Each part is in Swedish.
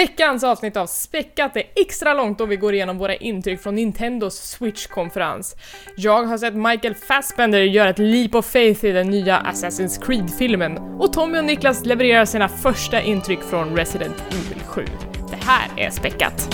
Veckans avsnitt av Späckat är extra långt då vi går igenom våra intryck från Nintendos Switch-konferens. Jag har sett Michael Fassbender göra ett leap of faith i den nya Assassin's Creed-filmen och Tommy och Niklas levererar sina första intryck från Resident Evil 7. Det här är Späckat!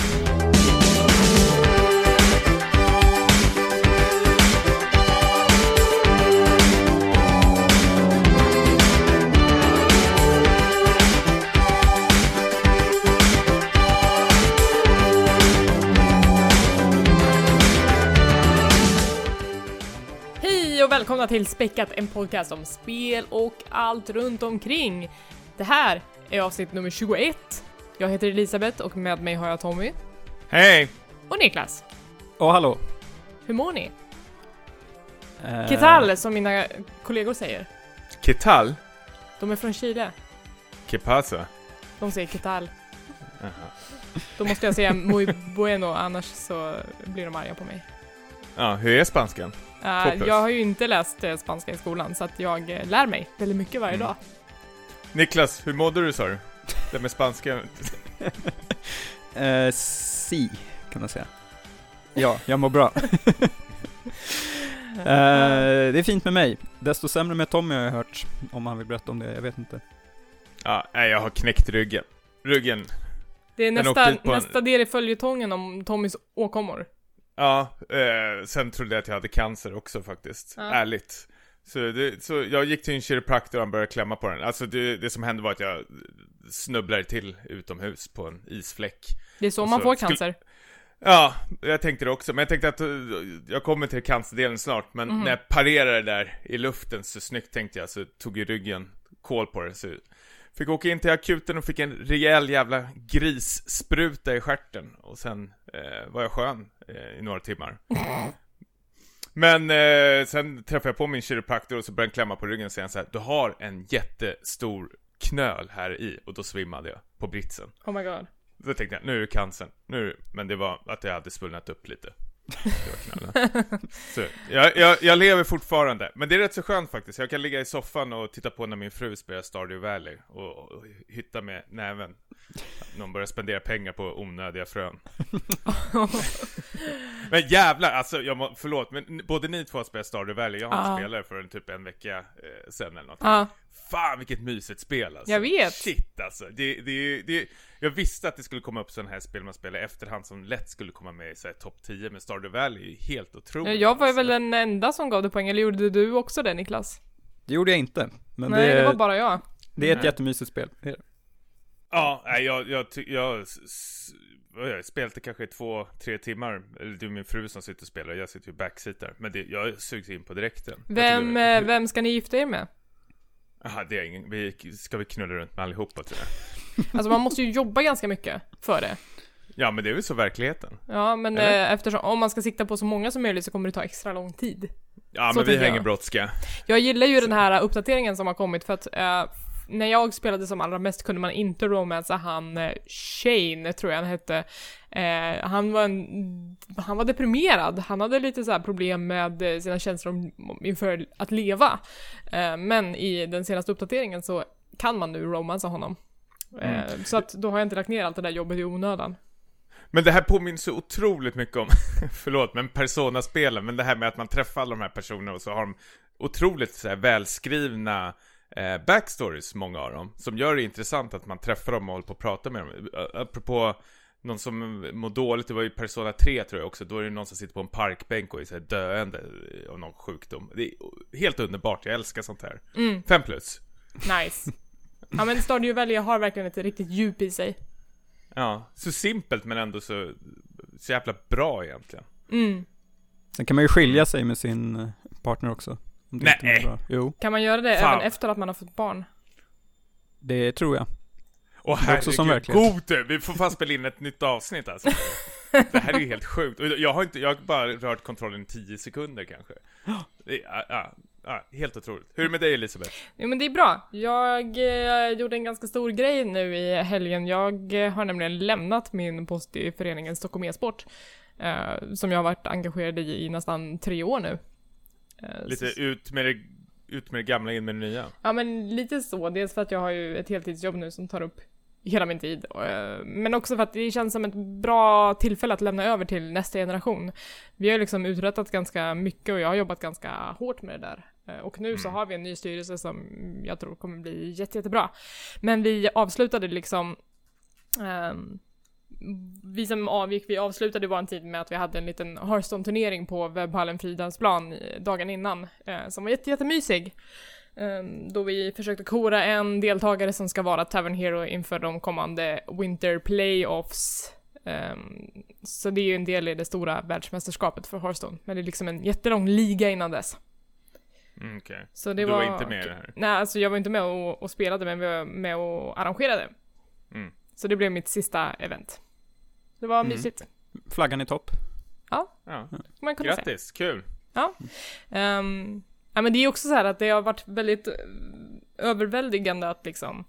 Och välkomna till Späckat, en podcast om spel och allt runt omkring. Det här är avsnitt nummer 21. Jag heter Elisabeth och med mig har jag Tommy Hej! och Niklas. Åh, hallå! Hur mår ni? Eh, Ketal som mina kollegor säger. Ketal? De är från Chile. Que pasa? De säger Ketal. Aha. Då måste jag säga muy bueno annars så blir de arga på mig. Ja, hur är spanskan? Plus. jag har ju inte läst eh, spanska i skolan så att jag eh, lär mig väldigt mycket varje Mm. dag. Niklas, hur mådde du sa du? Det med spanska? Eh, si, kan man säga. Ja, jag mår bra. Eh, det är fint med mig. Desto sämre med Tommy har jag hört, om han vill berätta om det, jag vet inte. Ja, nej, jag har knäckt ryggen. Ryggen. Det är nästa, åkte ut på en- nästa del i följetongen om Tommys åkommor. Ja, eh, sen trodde jag att jag hade cancer också faktiskt. Ja. Ärligt. Så, det, så jag gick till en kiropraktor och han började klämma på den. Alltså det, det som hände var att jag snubblade till utomhus på en isfläck. Det är så Och man så får cancer. Ja, jag tänkte det också. Men jag tänkte att eh, jag kommer till cancerdelen snart. Men Mhm. när jag parerade där i luften så snyggt tänkte jag så tog ju ryggen kål på det. Så fick åka in till akuten och fick en rejäl jävla grisspruta i stjärten. Och sen eh, var jag skön eh, i några timmar. Men eh, sen träffade jag på min kiropraktor och så började han klämma på ryggen och säga så här, Du har en jättestor knöl här i. Och då svimmade jag på britsen. Oh my god. Då tänkte jag, nu är det cancern. Nu, men det var att jag hade svullnat upp lite. Så, jag, jag, jag lever fortfarande. Men det är rätt så skönt faktiskt. Jag kan ligga i soffan och titta på när min fru spelar Stardew Valley. Och, och hytta med näven. Någon börjar spendera pengar på onödiga frön. men jävlar, alltså, jag må, förlåt. Men både ni två spelar Stardew Valley. Jag har inte Ja. spelat det förrän typ en vecka eh, sen eller något. Ja, Fan vilket mysigt spel alltså. Jag vet. Shit alltså. Det, det, det, jag visste att det skulle komma upp sådana här spel man spelar efterhand som lätt skulle komma med i topp 10, men Stardew Valley är ju helt otroligt. jag var ju alltså. väl den enda som gav det poäng, eller gjorde du också det Niklas? Det gjorde jag inte, men Nej, det, det var bara jag. det är ett Nej. jättemysigt spel. Ja, nej, jag, jag, jag, jag spelat det kanske i två, tre timmar. Eller det är min fru som sitter och spelar, jag sitter ju backseat där. Men det, jag sugs in på direkten. Vem, eh, vem ska ni gifta er med? Jaha, det är ingen, vi, ska vi knulla runt med allihopa tror jag. Alltså man måste ju jobba ganska mycket för det. Ja, men det är väl så verkligheten. Ja, men eh, eftersom om man ska sikta på så många som möjligt så kommer det ta extra lång tid. Ja, Så men vi hänger brådska. Jag gillar ju den här uppdateringen som har kommit för att eh, när jag spelade som allra mest kunde man inte romansa han eh, Shane, tror jag han hette. Eh, han, var en, han var deprimerad, han hade lite så här problem med eh, sina känslor om- inför att leva. Eh, men i den senaste uppdateringen så kan man nu romansa honom. Eh, Så att då har jag inte lagt ner allt det där jobbet i onödan. Men det här påminner så otroligt mycket om, förlåt, men Persona-spelen, men det här med att man träffar alla de här personerna och så har de otroligt så välskrivna eh, backstories, många av dem, som gör det intressant att man träffar dem och håller på att prata med dem. Ä- Apropå någon som mår dåligt, det var ju Persona 3 tror jag också, då är det någon som sitter på en parkbänk och är så här döende av någon sjukdom. Det är helt underbart, jag älskar sånt här. Mm, Fem plus. nice. Ja men Stardew Valley har verkligen ett riktigt djup i sig. Ja, så simpelt men ändå så, så jävla bra egentligen. Mm. Sen kan man ju skilja sig med sin eh, partner också. Nej. Kan man göra det Fan. även efter att man har fått barn? det tror jag. Som herregud, vi får fan spela in ett nytt avsnitt alltså. Det här är ju helt sjukt. Och jag har inte, jag har bara rört kontrollen i 10 sekunder kanske. Det ja, ja, ja, helt otroligt. Hur är det med dig Elisabeth? Jo men det är bra. Jag eh, gjorde en ganska stor grej nu i helgen. Jag eh, har nämligen lämnat min post i föreningen Stockholm e-sport. Eh, som jag har varit engagerad i i nästan tre år nu. Eh, Lite så- ut med det, ut med det gamla, in med det nya. Ja men lite så. Dels för att jag har ju ett heltidsjobb nu som tar upp hela min tid. Eh, Men också för att det känns som ett bra tillfälle att lämna över till nästa generation. Vi har liksom uträttat ganska mycket och jag har jobbat ganska hårt med det där. Eh, Och nu så Mm. har vi en ny styrelse som jag tror kommer bli jätte, jättebra. Men vi avslutade liksom ehm, vi som avgick, vi avslutade vår tid med att vi hade en liten Hearthstone-turnering på webbhallen Fridhemsplan dagen innan, eh, som var jätte, jättemysig. Um, då vi försökte kora en deltagare som ska vara Tavern Hero inför de kommande Winter Playoffs. Ehm, så det är ju en del i det stora världsmästerskapet för Hearthstone, men det är liksom en jättelång liga innan dess. Mm. Så det Du var... var inte med i det här? Nej, alltså jag var inte med och, och spelade, men vi var med och arrangerade. Mm. Så det blev mitt sista event. Det var Mm. mysigt, Flaggan i topp. Ja, kan man säga. grattis, kul. Ehm, ja men det är också så här att det har varit väldigt eh, överväldigande att liksom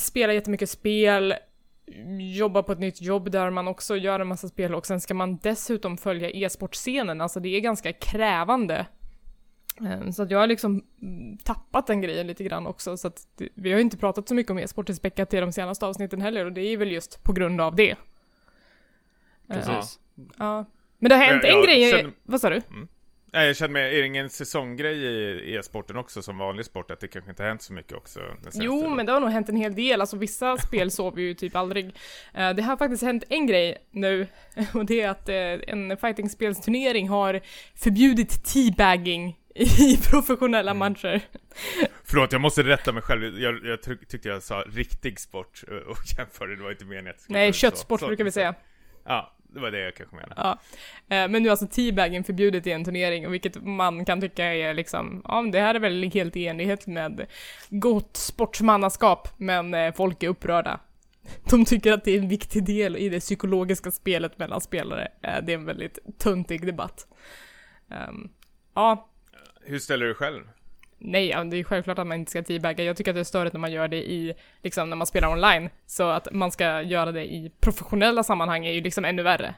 spela jättemycket spel, jobba på ett nytt jobb där man också gör en massa spel och sen ska man dessutom följa e-sportscenen, alltså det är ganska krävande. Ehm, Så att jag har liksom mm, tappat den grejen lite grann också, så att vi har ju inte pratat så mycket om e-sport i Späckat i de senaste avsnitten heller och det är väl just på grund av det. Ehm, Precis. Ja. Men det har hänt Jag- en jag grej, känner- vad sa du? Nej, jag känner mig, är det ingen säsonggrej i e-sporten också som vanlig sport? Att det kanske inte har hänt så mycket också? Jo, tiden? men det har nog hänt en hel del. Alltså vissa spel sover ju typ aldrig. Eh, det har faktiskt hänt en grej nu, och det är att eh, en fightingspelsturnering har förbjudit teabagging i professionella Mm. matcher. Förlåt, jag måste rätta mig själv. Jag, jag tyckte jag sa riktig sport eh, och jämförde, det var inte meningen att Nej, köttsport Så- brukar vi säga. Ja, det var det jag kanske menade. Ja. Eh, Men nu är alltså teabagging förbjudet i en turnering, vilket man kan tycka är liksom, ja det här är väl helt i enlighet med gott sportsmannaskap, men eh, folk är upprörda. De tycker att det är en viktig del i det psykologiska spelet mellan spelare. Eh, Det är en väldigt töntig debatt. Ehm, ja, Hur ställer du själv? Nej, det är självklart att man inte ska teabagga. Jag tycker att det är störigt när man gör det i, liksom när man spelar online. Så att man ska göra det i professionella sammanhang är ju liksom ännu värre.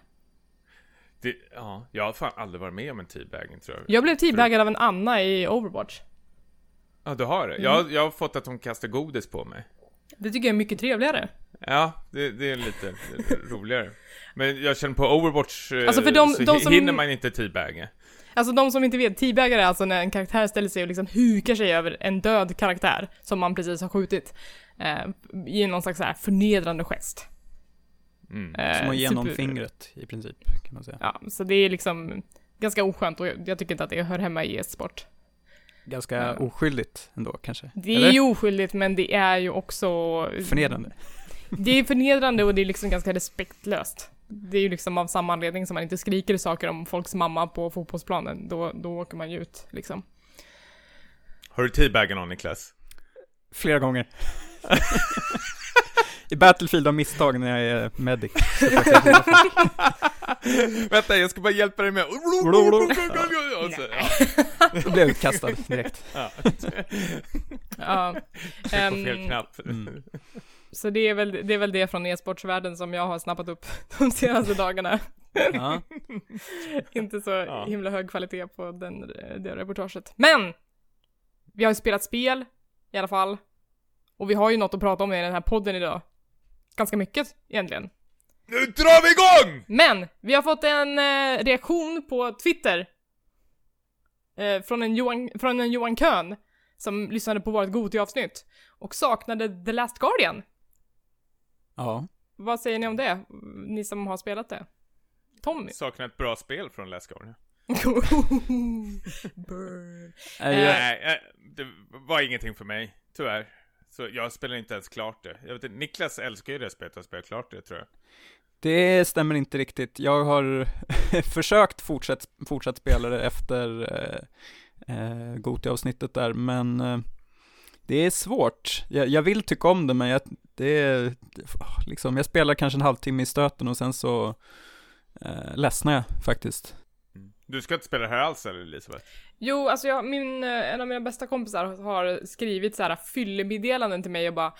Det, ja, jag har fan aldrig varit med om en teabagging tror jag. Jag blev teabaggad av en Anna i Overwatch. Ja, du har det? Mm. Jag, jag har fått att hon kastar godis på mig. Det tycker jag är mycket trevligare. Ja, det, det är lite roligare. Men jag känner på Overwatch eh, Alltså för de- så de som- hinner man inte teabagga. Alltså de som inte vet, teabaggar är alltså när en karaktär ställer sig och liksom hukar sig över en död karaktär som man precis har skjutit. Eh, I någon slags så här förnedrande gest. Mm. Eh, Som att ge någon super- fingret i princip, kan man säga. Ja, så det är liksom ganska oskönt och jag, jag tycker inte att det hör hemma i e-sport. Ganska Ja. oskyldigt ändå kanske. Det Eller? är ju oskyldigt men det är ju också... Förnedrande. Det är förnedrande och det är liksom ganska respektlöst. Det är ju liksom av samma anledning som man inte skriker saker om folks mamma på fotbollsplanen. Då, då åker man ju ut liksom. Har du teabaggat någon Niklas? Flera gånger. I Battlefield av misstag när jag är medic. Vänta, jag ska bara hjälpa dig med... Då blev jag utkastad direkt. ja. Ja. Tryck på fel Ehm, knapp. Mm. Så det är, väl, det är väl det från e-sportsvärlden som jag har snappat upp de senaste dagarna. Ja. Inte så Ja. himla hög kvalitet på den, det reportaget. Men! Vi har ju spelat spel, i alla fall. Och vi har ju något att prata om i den här podden idag. Ganska mycket, egentligen. Nu drar vi igång! Men! Vi har fått en eh, reaktion på Twitter. Eh, från, en Johan, från en Johan Köhn. Som lyssnade på vårt Goti-avsnitt. Och saknade The Last Guardian. Ja. Vad säger ni om det? Ni som har spelat det? Tommy? Saknar ett bra spel från Last Guardian. Burn. Nej, jag- Nej, eh, det var ingenting för mig, tyvärr. Så jag spelar inte ens klart det. Jag vet inte, Niklas älskar ju det spelet och spelar klart det, tror jag. Det stämmer inte riktigt. Jag har försökt fortsätt, fortsatt spela det efter eh, eh, Goti-avsnittet där, men eh, det är svårt. Jag, jag vill tycka om det, men jag, det är, liksom, jag spelar kanske en halvtimme i stöten och sen så eh, ledsnar jag faktiskt. Du ska inte spela det här alls eller Elisabeth? Jo, alltså jag, min, eh, en av mina bästa kompisar har skrivit så här fyllemeddelanden till mig och bara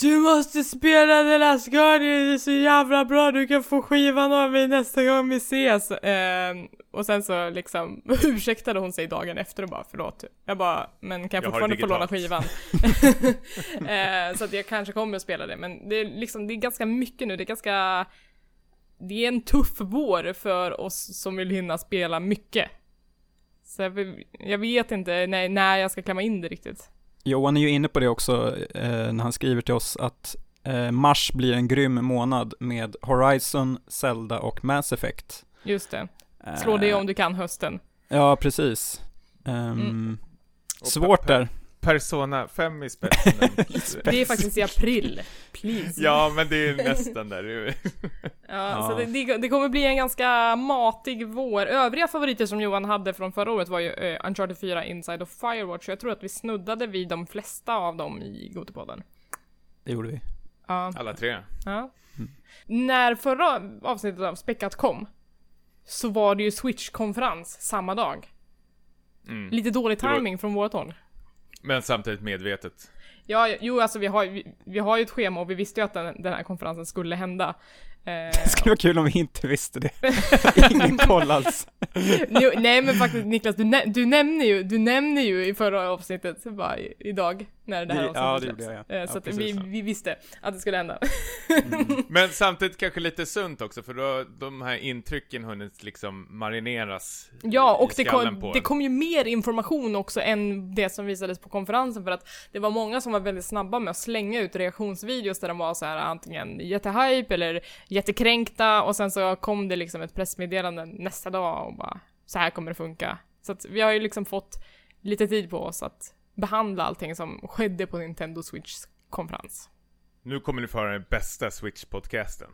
Du måste spela The Last Guardian, det är så jävla bra, du kan få skivan av mig nästa gång vi ses. Eh, och sen så liksom ursäktade hon sig dagen efter och bara förlåt. Jag bara, men kan jag, Jag fortfarande få låna digitalt." skivan? eh, så att jag kanske kommer att spela det, men det är liksom, det är ganska mycket nu, det är ganska det är en tuff vår för oss som vill hinna spela mycket. Så jag, vet inte när, när jag ska klämma in det riktigt. Johan är ju inne på det också eh, när han skriver till oss att eh, mars blir en grym månad med Horizon, Zelda och Mass Effect. Just det. Slå det Eh, om du kan hösten. Ja, precis. Ehm, Mm. Svårt där. Persona 5 i spetsen. Det är faktiskt i april. Please. ja, men det är nästan där. Ja, Ja. Så det, det, kommer bli en ganska matig vår. Övriga favoriter som Johan hade från förra året var ju eh, Uncharted 4, Inside och Firewatch. Jag tror att vi snuddade vid de flesta av dem i Gotipodden. Det gjorde vi. Ja. Alla tre. Ja. När förra avsnittet av Späckat kom så var det ju Switch-konferens samma dag. Mm. Lite dålig Det var- timing från vårt håll. Men samtidigt medvetet. Ja, jo alltså vi har, ju- vi, vi har ju ett schema och vi visste ju att den, den här konferensen skulle hända. Eh, Det skulle vara kul om vi inte visste det. Ingen koll alls. jo, nej men faktiskt Niklas, du, nä- du nämner ju, du nämner ju i förra avsnittet, bara i, idag, när det här avsnittet ja, det släpps. gjorde jag, ja. Eh, Ja, Så att vi, vi visste att det skulle hända. Men samtidigt kanske lite sunt också, för då har de här intrycken hunnit liksom marineras Ja, och det kom, det kom ju mer information också än det som visades på konferensen för att det var många som var väldigt snabba med att slänga ut reaktionsvideos där de var så här antingen jättehype eller jättekränkta och sen så kom det liksom ett pressmeddelande nästa dag och bara så här kommer det funka. Så att vi har ju liksom fått lite tid på oss att behandla allting som skedde på Nintendo Switchs konferens. Nu kommer ni få höra den bästa Switch-podcasten.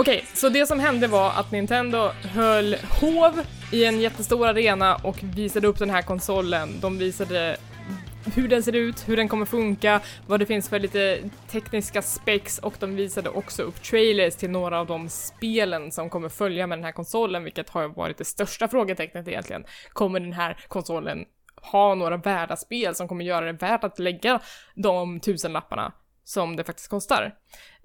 Okej, så det som hände var att Nintendo höll hov i en jättestor arena och visade upp den här konsolen. De visade hur den ser ut, hur den kommer funka, vad det finns för lite tekniska specs och de visade också upp trailers till några av de spelen som kommer följa med den här konsolen, vilket har varit det största frågetecknet egentligen. Kommer den här konsolen ha några värda spel som kommer göra det värt att lägga de tusenlapparna som det faktiskt kostar?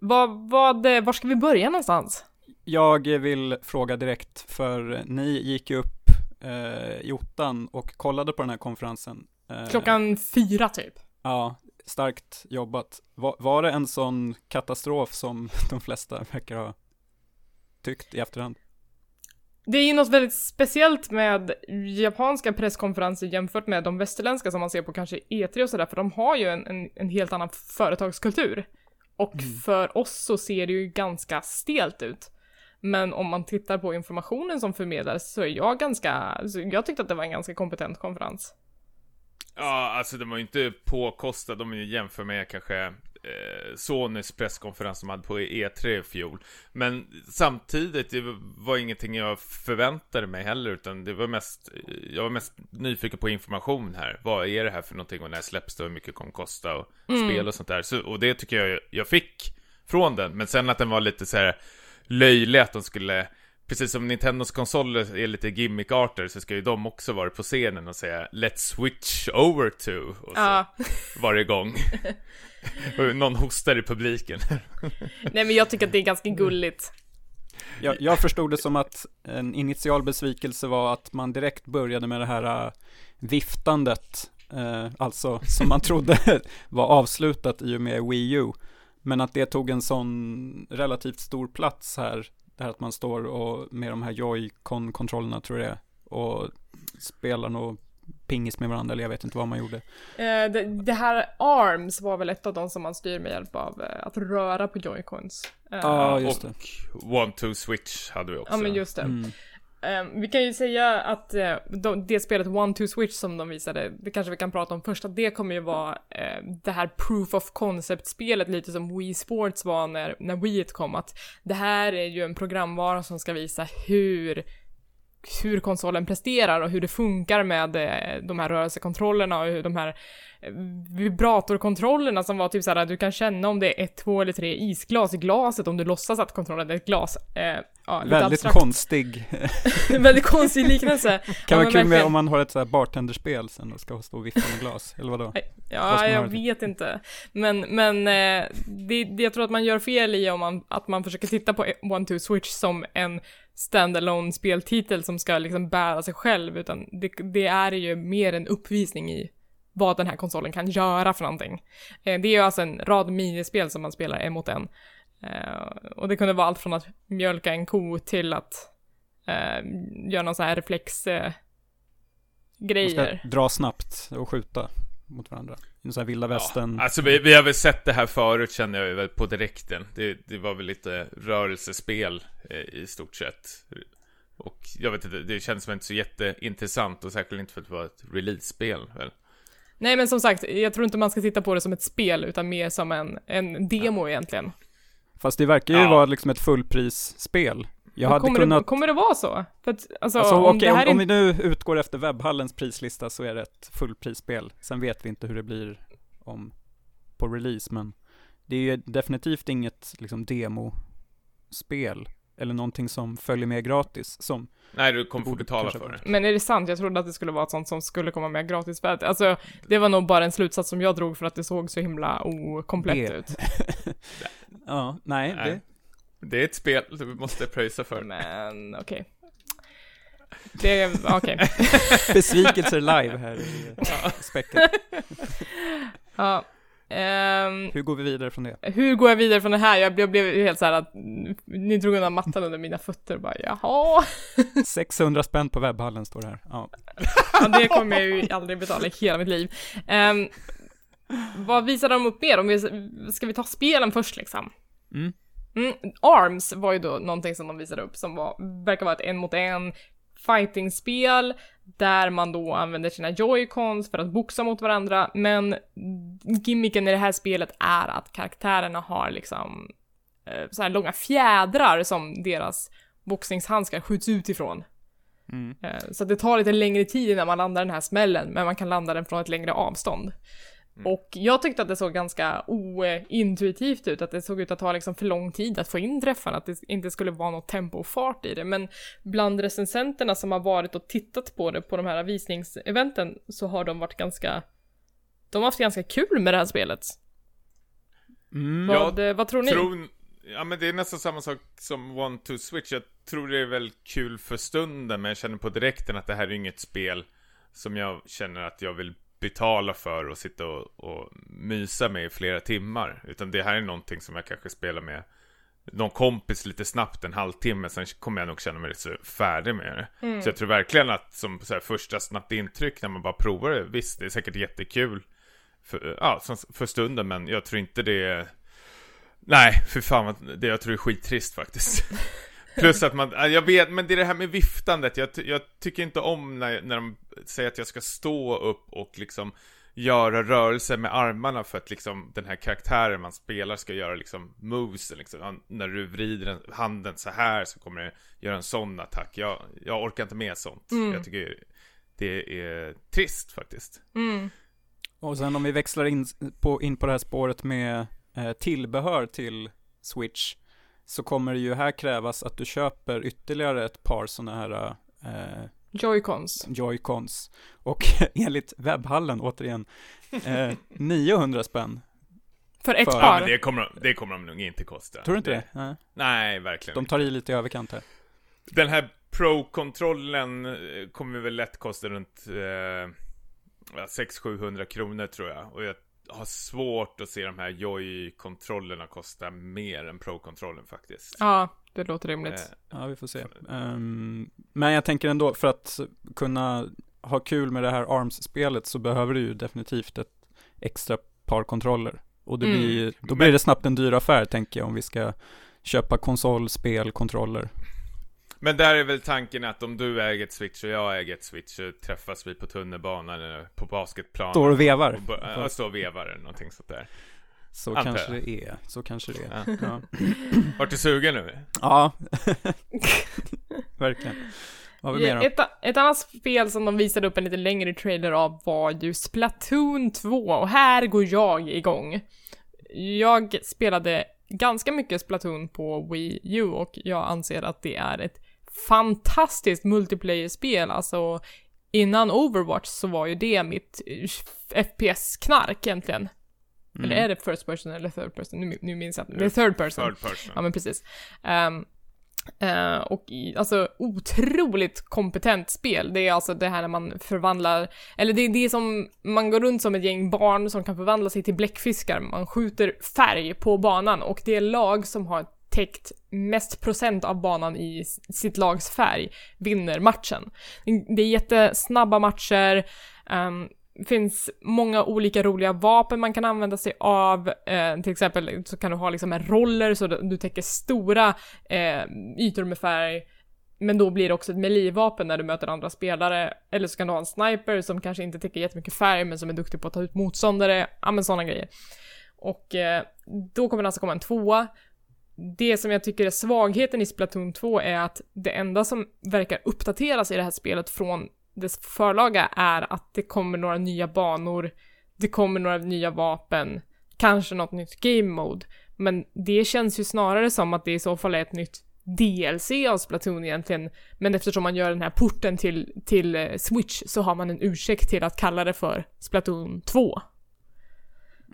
Vad, vad, var ska vi börja någonstans? Jag vill fråga direkt, för ni gick ju upp eh, i ottan och kollade på den här konferensen. Eh, Klockan fyra typ. Ja, starkt jobbat. Var, var det en sån katastrof som de flesta verkar ha tyckt i efterhand? Det är ju något väldigt speciellt med japanska presskonferenser jämfört med de västerländska som man ser på kanske E3 och sådär, för de har ju en, en, en helt annan företagskultur. Och för oss så ser det ju ganska stelt ut. Men om man tittar på informationen som förmedlades så är jag ganska, jag tyckte att det var en ganska kompetent konferens. Ja, alltså de var ju inte påkostade om vi jämför med kanske eh, Sonys presskonferens som hade på E3 i fjol. Men samtidigt, det var ingenting jag förväntade mig heller, utan det var mest, jag var mest nyfiken på information här. Vad är det här för någonting och när släpps det och hur mycket kommer kosta och spel och sånt där. Så, och det tycker jag jag fick från den, men sen att den var lite så här löjlig att de skulle Precis som Nintendos konsoler är lite gimmickarter så ska ju de också vara på scenen och säga Let's switch over to och så Ja, varje gång. och någon hostar i publiken. nej men jag tycker att det är ganska gulligt. Jag, jag förstod det som att en initial besvikelse var att man direkt började med det här äh, viftandet, eh, alltså som man trodde var avslutat i och med Wii U. Men att det tog en sån relativt stor plats här, det här att man står och med de här Joy-Con-kontrollerna tror jag det är, och spelar nog pingis med varandra, eller jag vet inte vad man gjorde. Eh, det, det här ARMS var väl ett av de som man styr med hjälp av eh, att röra på joycons. Eh, Ja, just det. och One to switch hade vi också. Ja men just det. Mm. Um, vi kan ju säga att uh, de, det spelet One-Two-Switch som de visade, det kanske vi kan prata om först, att det kommer ju vara uh, det här proof of concept-spelet lite som Wii Sports var när, när Wii kom, att det här är ju en programvara som ska visa hur hur konsolen presterar och hur det funkar med eh, de här rörelsekontrollerna och hur de här vibratorkontrollerna som var typ såhär, du kan känna om det är ett, två eller tre isglas i glaset om du låtsas att kontrollen är ett glas. Ja, Väldigt abstrakt. konstig. Väldigt konstig liknelse. Kan Ja, vara men kul med om man har ett så här bartenderspel sen och ska stå och vifta med glas, eller vadå? Vad Ja, jag ha det vet inte. Men, men eh, det, det, jag tror att man gör fel i om man, att man försöker titta på One Two Switch som en standalone speltitel som ska liksom bära sig själv, utan det, det är ju mer en uppvisning i vad den här konsolen kan göra för någonting. Eh, det är ju alltså en rad minispel som man spelar en mot en. Eh, och det kunde vara allt från att mjölka en ko till att eh, göra någon sån här reflex eh, dra snabbt och skjuta mot varandra. I sån här vilda västern. Alltså vi, vi har väl sett det här förut känner jag väl på direkten. Det, det var väl lite rörelsespel eh, i stort sett. Och jag vet inte, det känns väl inte så jätteintressant och särskilt inte för att det var ett release-spel väl. Nej men som sagt, jag tror inte man ska titta på det som ett spel utan mer som en, en demo egentligen. Fast det verkar ju Ja. vara liksom ett fullprisspel. Jag hade kommer, kunnat... det, kommer det vara så? För att, alltså, Alltså, om här om, om är... vi nu utgår efter webbhallens prislista så är det ett fullprisspel. Sen vet vi inte hur det blir om på release, men det är ju definitivt inget liksom demospel eller någonting som följer med gratis som Nej, du kommer Det få borde betala för det. Men är det sant? Jag trodde att det skulle vara ett sånt som skulle komma med gratis för att, Alltså, det var nog bara en slutsats som jag drog för att det såg så himla okomplett Det- ut. Ja, nej, Nej. det Det är ett spel du måste pröjsa för. Men okej. Det, okej. besvikelser live här i spektret. Ja. Ehm, Hur går vi vidare från det? hur går jag vidare från det här? Jag blev, jag blev helt så här att ni drog undan mattan under mina fötter och bara jaha. 600 spänn på webbhallen står det här. Ja. Ja, det kommer jag ju aldrig betala i hela mitt liv. Ehm, vad visar de upp mer? Om vi, ska vi ta spelen först liksom? Mm. Mm, Arms var ju då någonting som de visade upp som var, verkar vara ett en mot en fightingspel där man då använder sina joycons för att boxa mot varandra, men gimmicken i det här spelet är att karaktärerna har liksom eh, så här långa fjädrar som deras boxningshandskar skjuts ut ifrån. Mm. Eh, Så det tar lite längre tid innan man landar den här smällen, men man kan landa den från ett längre avstånd. Och jag tyckte att det såg ganska ointuitivt ut, att det såg ut att ta liksom för lång tid att få in träffarna, att det inte skulle vara något tempo och fart i det. Men bland recensenterna som har varit och tittat på det på de här visningseventen så har de varit ganska... De har haft ganska kul med det här spelet. Mm. Ja, Vad, vad tror ni? Tror, ja men det är nästan samma sak som One to Switch. Jag tror det är väl kul för stunden, men jag känner på direkten att det här är inget spel som jag känner att jag vill betala för och sitta och, och mysa med i flera timmar. Utan det här är någonting som jag kanske spelar med någon kompis lite snabbt en halvtimme, sen kommer jag nog känna mig så färdig med det. Mm. Så jag tror verkligen att som så här, första snabbt intryck när man bara provar det, visst det är säkert jättekul för, ja, för stunden, men jag tror inte det är Nej, för fan det jag tror är skittrist faktiskt. Plus att man, ja, jag vet, men det är det här med viftandet, jag, jag tycker inte om när, när de säger att jag ska stå upp och liksom göra rörelser med armarna för att liksom den här karaktären man spelar ska göra liksom moves, liksom. När du vrider den, handen så här så kommer det göra en sån attack. Jag, jag orkar inte med sånt. Mm. Jag tycker det är trist faktiskt. Mm. Och sen om vi växlar in på, in på det här spåret med eh, tillbehör till Switch så kommer det ju här krävas att du köper ytterligare ett par sådana här eh, Joycons. Joy-Cons. Och enligt webbhallen, återigen, eh, 900 spän. För ett För- Ja, par. men det kommer, de- det kommer de nog inte kosta. Tror du inte det? Nej. Nej, verkligen De tar i lite i överkant här. Den här Pro-kontrollen eh, kommer väl lätt kosta runt eh, ja, 600-700 kronor tror jag. Och jag har svårt att se de här Joy-kontrollerna kosta mer än Pro-kontrollen faktiskt. Ja, det låter rimligt. Eh, Ja, vi får se. Ehm, men jag tänker ändå, för att kunna ha kul med det här ARMS-spelet så behöver du ju definitivt ett extra par kontroller. Och det Mm. blir, då blir det snabbt en dyr affär tänker jag om vi ska köpa konsol, spel, kontroller. Men där är väl tanken att om du äger ett Switch och jag äger ett Switch så träffas vi på tunnelbanan eller på basketplanen. Står och vevar. Och Ja, står och vevar eller någonting sånt där. Så Antar kanske jag. det är, så kanske det är. Ja. Ja, Vart du sugen nu? ja. verkligen. Vad har vi mer då? Ett, ett annat spel som de visade upp en lite längre trailer av var ju Splatoon 2 och här går jag igång. Jag spelade ganska mycket Splatoon på Wii U och jag anser att det är ett fantastiskt multiplayer-spel, alltså innan Overwatch så var ju det mitt eh, FPS-knark egentligen. Mm. Eller är det first person eller third person? Nu, nu minns jag inte. Det är third person. Third person. Ja men precis. Ehm, eh, och i, alltså otroligt kompetent spel. Det är alltså det här när man förvandlar, eller det är det som, man går runt som ett gäng barn som kan förvandla sig till bläckfiskar. Man skjuter färg på banan och det lag som har täckt mest procent av banan i sitt lags färg vinner matchen. Det är jättesnabba matcher, um, finns många olika roliga vapen man kan använda sig av. Eh, till exempel så kan du ha liksom en roller så du du täcker stora eh, ytor med färg. Men då blir det också ett melee-vapen när du möter andra spelare. Eller så kan du ha en sniper som kanske inte täcker jättemycket färg men som är duktig på att ta ut motståndare. Ja men sådana grejer. Och eh, då kommer det alltså komma en tvåa. Det som jag tycker är svagheten i Splatoon 2 är att det enda som verkar uppdateras i det här spelet från dess förlaga är att det kommer några nya banor, det kommer några nya vapen, kanske något nytt game mode. Men det känns ju snarare som att det i så fall är ett nytt DLC av Splatoon egentligen. Men eftersom man gör den här porten till, till eh, Switch så har man en ursäkt till att kalla det för Splatoon 2.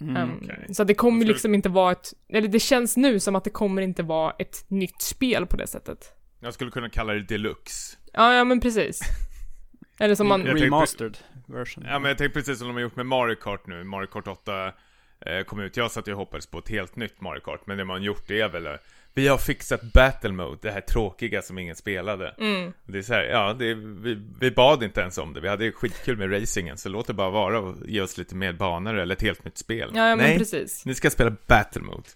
Mm. Um, okej. Så det kommer liksom inte vara ett, eller det känns nu som att det kommer inte vara ett nytt spel på det sättet. Jag skulle kunna kalla det deluxe. Ja, ja men precis. Eller som man, Jag tänkte- Remastered version. Ja men jag tänker precis som de har gjort med Mario Kart nu. Mario Kart 8 eh, kom ut. Jag satt ju och hoppades på ett helt nytt Mario Kart. Men det man gjort det är väl vi har fixat Battle Mode, det här tråkiga som ingen spelade. mm, Det är så här, ja, är, vi, vi bad inte ens om det. Vi hade skitkul med racingen, så låt det bara vara och ge oss lite mer banor eller ett helt nytt spel. ja, ja Nej, precis. ni ska spela Battle Mode.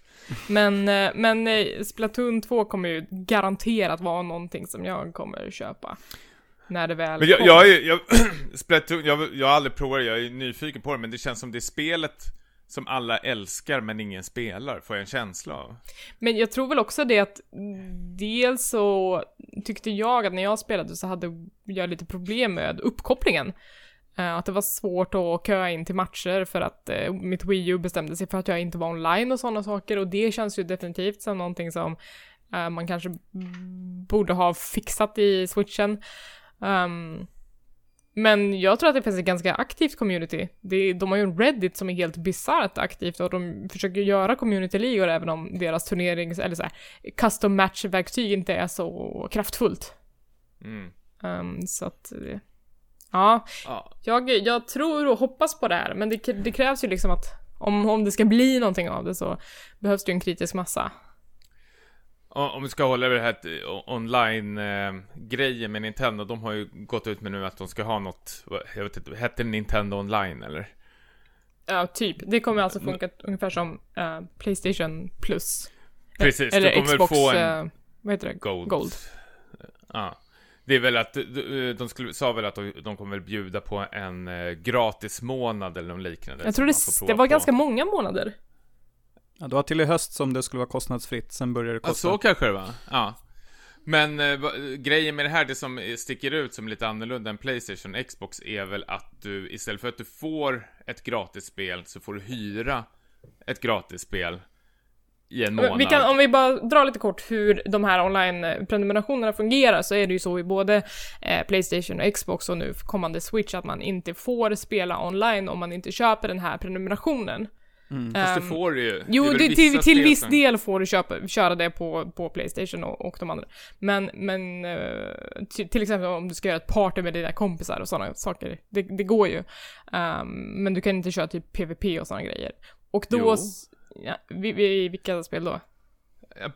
Men, eh, men eh, Splatoon 2 kommer ju garanterat vara någonting som jag kommer köpa. När det väl Men jag, kommer. jag, är, jag, Splatoon, jag, jag har aldrig provat det, jag är nyfiken på det, men det känns som det spelet som alla älskar men ingen spelar, får jag en känsla av. Men jag tror väl också det att dels så tyckte jag att när jag spelade så hade jag lite problem med uppkopplingen. Eh, att det var svårt att köa in till matcher för att eh, mitt Wii U bestämde sig för att jag inte var online och sådana saker och det känns ju definitivt som någonting som eh, man kanske borde ha fixat i switchen. Ehm, men jag tror att det finns ett ganska aktivt community. Det, de har ju en Reddit som är helt bisarrt aktivt och de försöker göra community-ligor även om deras turnerings eller så här, custom match-verktyg inte är så kraftfullt. Mm. Ehm, så att, eh, ja, Ja. jag, jag tror och hoppas på det här, men det, det krävs ju liksom att om, om det ska bli någonting av det så behövs det ju en kritisk massa. Om vi ska hålla över det här eh, online-grejen med Nintendo, de har ju gått ut med nu att de ska ha något, jag vet inte, hette det Nintendo online eller? Ja, typ. Det kommer alltså funka ungefär som eh, Playstation Plus. Precis, Eller du kommer Xbox, få en eh, vad heter det? Gold. Gold. Ja. Det är väl att, de, skulle, sa väl att de, de kommer väl bjuda på en eh, gratis månad eller något liknande. Jag tror det, det var på. ganska många månader. Ja, det var till i höst som det skulle vara kostnadsfritt, sen började det Ja, kosta. så kanske det var. Ja. Men eh, va, grejen med det här, det som sticker ut som lite annorlunda än Playstation och Xbox är väl att du istället för att du får ett gratisspel så får du hyra ett gratisspel i en månad. Vi kan, om vi bara drar lite kort hur de här online-prenumerationerna fungerar så är det ju så i både eh, Playstation och Xbox och nu kommande Switch att man inte får spela online om man inte köper den här prenumerationen. Mm. Fast det Ehm, får du ju. Det Jo, det, till, till viss del får du köpa, köra det på, på Playstation och, och de andra. Men, men eh, till, exempel om du ska göra ett party med dina kompisar och sådana saker, det, det går ju. Ehm, men du kan inte köra typ PVP och sådana grejer. Och då... Ja, vi, vi, vilka spel då?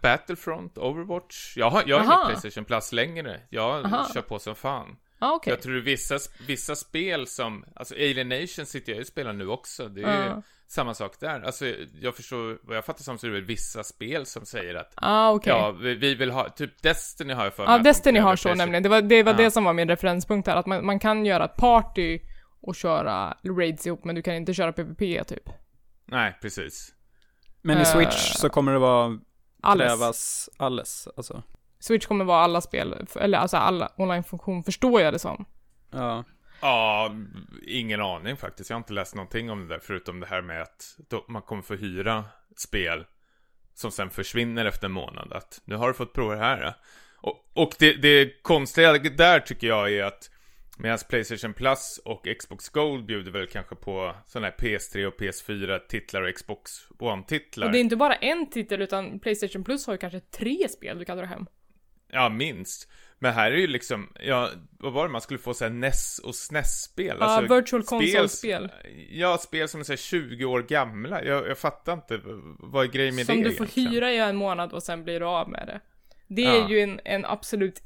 Battlefront, Overwatch. Jag har, jag har ingen Playstation Plus längre. Jag Aha. kör på som fan. Ah, okej. Jag tror vissa, vissa spel som, alltså Alien Nation sitter jag ju och spelar nu också. Det är ju Ja. samma sak där. Alltså jag förstår, vad jag fattar som så är det väl vissa spel som säger att Ah, okej. Ja, vi, vi vill ha, typ Destiny har jag för mig Ja, Destiny har så nämligen. Det var, det, var det som var min referenspunkt här, att man, man kan göra ett party och köra raids ihop, men du kan inte köra PVP typ. Nej, precis. Men i Eh, Switch så kommer det vara, Alles. krävas alles, alltså. Switch kommer vara alla spel, eller alltså alla online-funktion förstår jag det som. Ja. Ja, ingen aning faktiskt. Jag har inte läst någonting om det där förutom det här med att man kommer få hyra spel som sen försvinner efter en månad. Att nu har du fått prova det här. Och, och det, det konstiga där tycker jag är att Medan Playstation Plus och Xbox Gold bjuder väl kanske på sådana här PS3 och PS4-titlar och Xbox One-titlar. Och det är inte bara en titel utan Playstation Plus har ju kanske tre spel du kan dra hem. Ja, minst. Men här är ju liksom, ja, vad var det man skulle få såhär NES och SNES-spel? Ja, alltså, virtual console-spel. Ja, spel som är såhär 20 år gamla. Jag, jag fattar inte, vad är grejen med som det du får egentligen? hyra i en månad och sen blir du av med det. Det Ja. är ju en, en absolut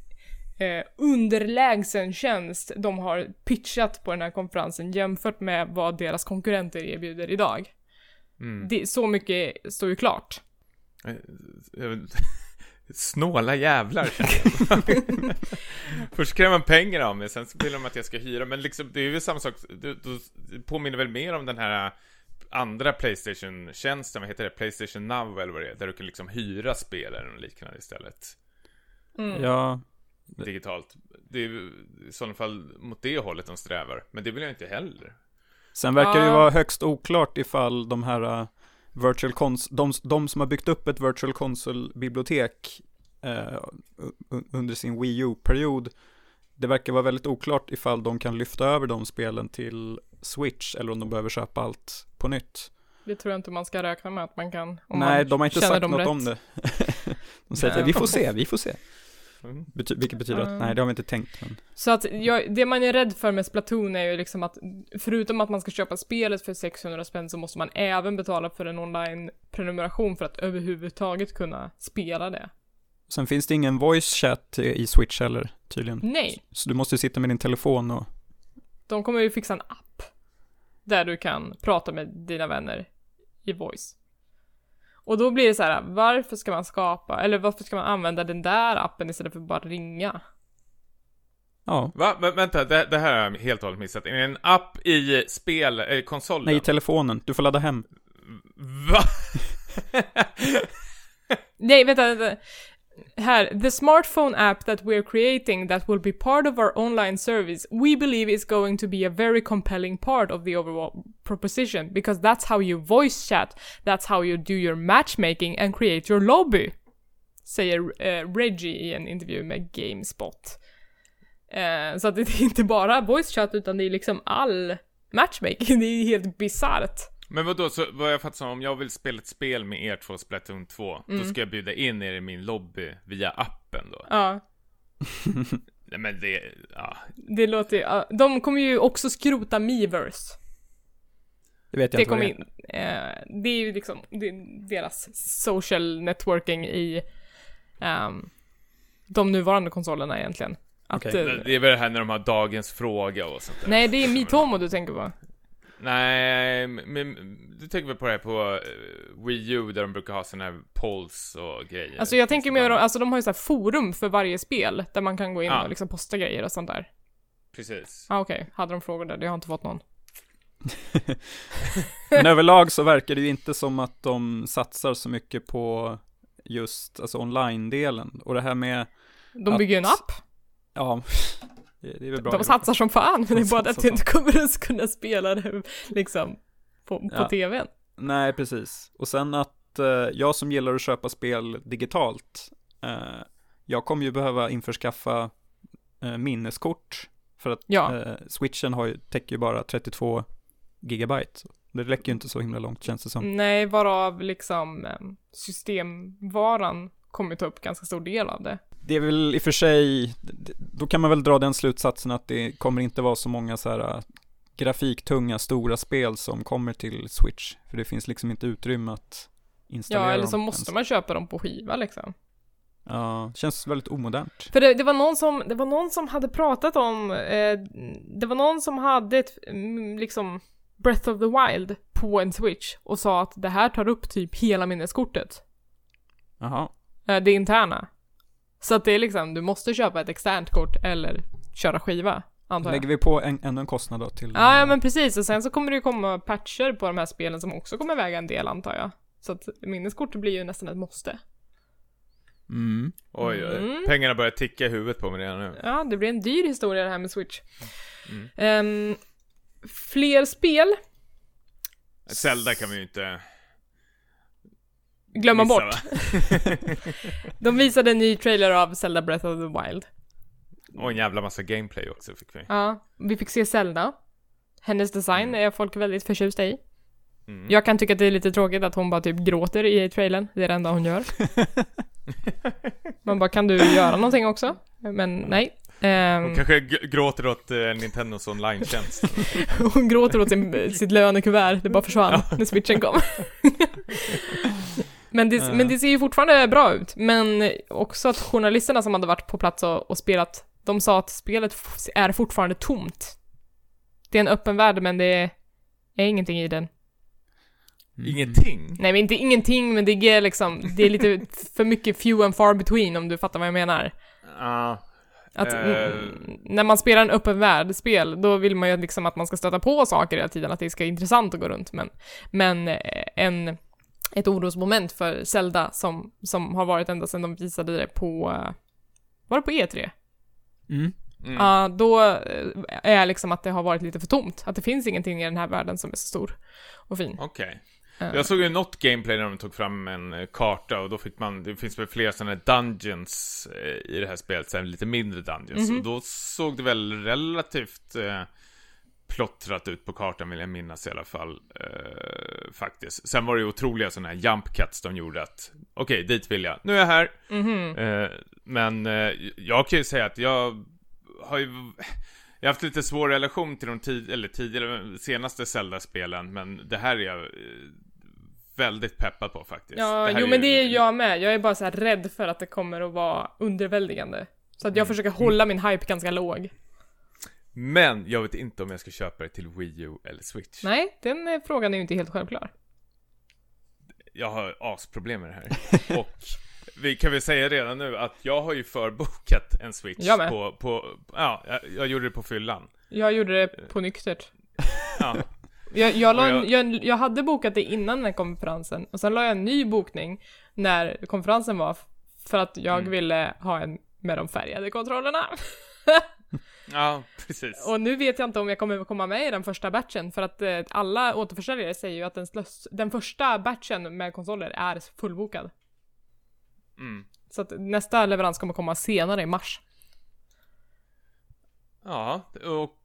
eh, underlägsen tjänst de har pitchat på den här konferensen jämfört med vad deras konkurrenter erbjuder idag. Mm. Det, så mycket står ju klart. Snåla jävlar. Först kräver man pengar av mig, sen så vill de att jag ska hyra, men liksom det är ju samma sak, det, det påminner väl mer om den här andra Playstation-tjänsten, vad heter det? Playstation Now eller vad det är, där du kan liksom hyra spel eller något liknande istället. Mm. Ja, Digitalt. Det är ju i sådana fall mot det hållet de strävar, men det vill jag inte heller. sen verkar det ju vara högst oklart ifall de här uh, virtual cons de, de som har byggt upp ett virtual console-bibliotek eh, under sin Wii U-period, det verkar vara väldigt oklart ifall de kan lyfta över de spelen till Switch eller om de behöver köpa allt på nytt. Det tror jag inte man ska räkna med att man kan. Om Nej, man de har inte sagt något rätt. om det. de säger att vi får se, vi får se. Mm. Bety- vilket betyder att, nej det har vi inte tänkt. Men... Så att jag, det man är rädd för med Splatoon är ju liksom att förutom att man ska köpa spelet för 600 spänn så måste man även betala för en online-prenumeration för att överhuvudtaget kunna spela det. Sen finns det ingen voice chat i Switch heller, tydligen. Nej, Så du måste sitta med din telefon och, de kommer ju fixa en app där du kan prata med dina vänner i voice. Och då blir det så här, varför ska man skapa, eller varför ska man använda den där appen istället för att bara ringa? ja, Va? Men, vänta, det, det här har jag helt och hållet missat. Är det en app i spel, eh, konsolen? nej i telefonen, du får ladda hem. Va? Nej, vänta, vänta. The smartphone app that we're creating that will be part of our online service, we believe is going to be a very compelling part of the overall proposition because that's how you voice chat, that's how you do your matchmaking and create your lobby. Säger eh, Reggie i en intervju med Gamespot. Eh, så att det är inte bara voice chat utan det är liksom all matchmaking, det är helt bisarrt. Men vadå, så vad jag fattar som, om jag vill spela ett spel med er två, Splatoon 2, Mm. då ska jag bjuda in er i min lobby via appen då? Ja. Nej men det, ja. Det låter ju, de kommer ju också skrota Miiverse. Det vet jag Det inte vad kommer det är. in, eh, det är ju liksom det är deras social networking i ehm, de nuvarande konsolerna egentligen. Att, eh, Det är väl det här när de har dagens fråga och sånt där. nej, det är Miitomo du tänker på. Nej, men du tänker väl på det här på eh, Wii U där de brukar ha såna här polls och grejer? Alltså jag tänker mer, alltså de har ju så här forum för varje spel där man kan gå in Ja. och liksom posta grejer och sånt där. Precis. Ja ah, okej, hade de frågor där? Jag har inte fått någon. Men överlag så verkar det ju inte som att de satsar så mycket på just, alltså online-delen. Och det här med, De Att- bygger ju en app. ja, det, det är väl bra. De satsar som fan, men det är bara att du inte kommer att kunna spela det liksom på, på Ja. tvn. Nej, precis. Och sen att eh, jag som gillar att köpa spel digitalt, eh, jag kommer ju behöva införskaffa eh, minneskort. För att Ja. eh, switchen har ju, täcker ju bara 32 gigabyte. Det räcker ju inte så himla långt känns det som. Nej, varav liksom em, systemvaran kommer ta upp ganska stor del av det. Det är väl i och för sig, då kan man väl dra den slutsatsen att det kommer inte vara så många så här äh, grafiktunga stora spel som kommer till Switch. För det finns liksom inte utrymme att installera Ja, eller så dem måste ens. man köpa dem på skiva liksom. Ja, det känns väldigt omodernt. För det, det, var någon som, det var någon som hade pratat om, eh, det var någon som hade ett, mm, liksom, Breath of the Wild på en Switch och sa att det här tar upp typ hela minneskortet. Jaha. Eh, det interna. Så att det är liksom, du måste köpa ett externt kort eller köra skiva, antar jag. Lägger vi på en, ännu en kostnad då till Ja, ja men precis. Och sen så kommer det ju komma patcher på de här spelen som också kommer väga en del antar jag. Så att minneskortet blir ju nästan ett måste. Mm. Oj, oj, Mm. pengarna börjar ticka i huvudet på mig redan nu. Ja, det blir en dyr historia det här med Switch. Mm. Ehm, fler spel, Zelda kan vi ju inte glömma missa, bort. De visade en ny trailer av Zelda Breath of the Wild. Och en jävla massa gameplay också fick vi. Ja, vi fick se Zelda. Hennes design är folk väldigt förtjusta i. Mm. Jag kan tycka att det är lite tråkigt att hon bara typ gråter i trailern. Det är det enda hon gör. Man bara, kan du göra någonting också? Men nej. Ehm, Hon kanske gråter åt eh, Nintendos online-tjänst. hon gråter åt sin, sitt lönekuvert, det bara försvann när switchen kom. Men, det, men det ser ju fortfarande bra ut. Men också att journalisterna som hade varit på plats och, och spelat, de sa att spelet är fortfarande tomt. Det är en öppen värld men det är, är ingenting i den. Ingenting? Nej men inte ingenting men det är liksom, det är lite för mycket few and far between om du fattar vad jag menar. Ja. Att Eh. mm, när man spelar en öppen värld-spel, då vill man ju liksom att man ska stöta på saker hela tiden, att det ska vara intressant att gå runt. Men, men eh, en, ett orosmoment för Zelda som, som har varit ända sedan de visade det på, eh, var det på E3? Mm. Mm. Ja, då eh, är liksom att det har varit lite för tomt. Att det finns ingenting i den här världen som är så stor och fin. Okej. Eh, Jag såg ju något gameplay när de tog fram en karta och då fick man, det finns väl flera sådana dungeons i det här spelet, sen lite mindre dungeons. Mhm. Och då såg det väl relativt eh, plottrat ut på kartan vill jag minnas i alla fall. Eh, faktiskt. Sen var det ju otroliga sådana här jump cuts de gjorde att, okej, dit vill jag. Nu är jag här. mhm. Eh, men eh, jag kan ju säga att jag har ju jag har haft lite svår relation till de tid, eller tidigare, senaste Zelda-spelen, men det här är jag eh, väldigt peppad på faktiskt. Ja, jo men ju- det är jag med. Jag är bara så här rädd för att det kommer att vara underväldigande. Så att jag försöker hålla min hype ganska låg. Men jag vet inte om jag ska köpa det till Wii U eller Switch. Nej, den eh, frågan är ju inte helt självklar. Jag har asproblem med det här. Och vi kan väl säga redan nu att jag har ju förbokat en Switch Jag med. på, på, ja, jag, jag gjorde det på fyllan. Jag gjorde det på nyktert. Ja, Jag, jag, en, jag, jag hade bokat det innan den här konferensen, och sen la jag en ny bokning när konferensen var, för att jag Mm. ville ha en med de färgade kontrollerna. ja precis. Och nu vet jag inte om jag kommer komma med i den första batchen, för att eh, alla återförsäljare säger ju att den, slös, den första batchen med konsoler är fullbokad. Mm. Så att nästa leverans kommer komma senare i mars. Ja, och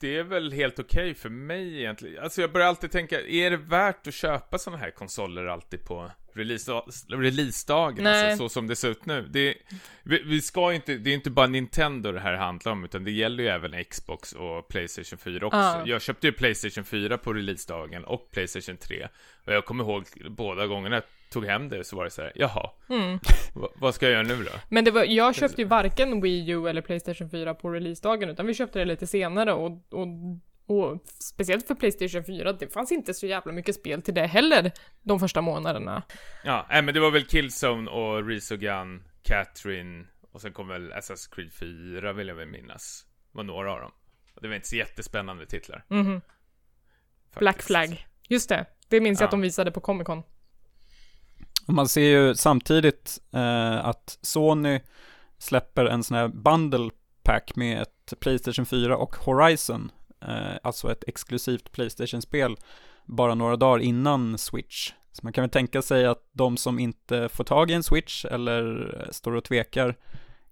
det är väl helt okej för mig egentligen. Alltså jag börjar alltid tänka, är det värt att köpa sådana här konsoler alltid på release, releasedagen? Nej. Alltså, så som det ser ut nu. Det, vi, vi ska inte, det är inte bara Nintendo det här handlar om, utan det gäller ju även Xbox och Playstation 4 också. Ja. Jag köpte ju Playstation 4 på releasedagen och Playstation 3. Och jag kommer ihåg båda gångerna tog hem det så var det så här, jaha, Mm. va, vad ska jag göra nu då? Men det var, jag köpte ju varken Wii U eller Playstation 4 på releasedagen, utan vi köpte det lite senare och, och, och speciellt för Playstation 4, det fanns inte så jävla mycket spel till det heller de första månaderna. Ja, nej, men det var väl Killzone och Resogun, Catherine och sen kom väl Assassin's Creed 4 vill jag väl minnas. Det var några av dem. Och det var inte så jättespännande titlar. Mhm. Black faktiskt. Flag. Just det, det minns jag Ja. att de visade på Comic Con. Man ser ju samtidigt eh, att Sony släpper en sån här bundle pack med ett Playstation 4 och Horizon, eh, alltså ett exklusivt Playstation-spel, bara några dagar innan Switch. Så man kan väl tänka sig att de som inte får tag i en Switch eller eh, står och tvekar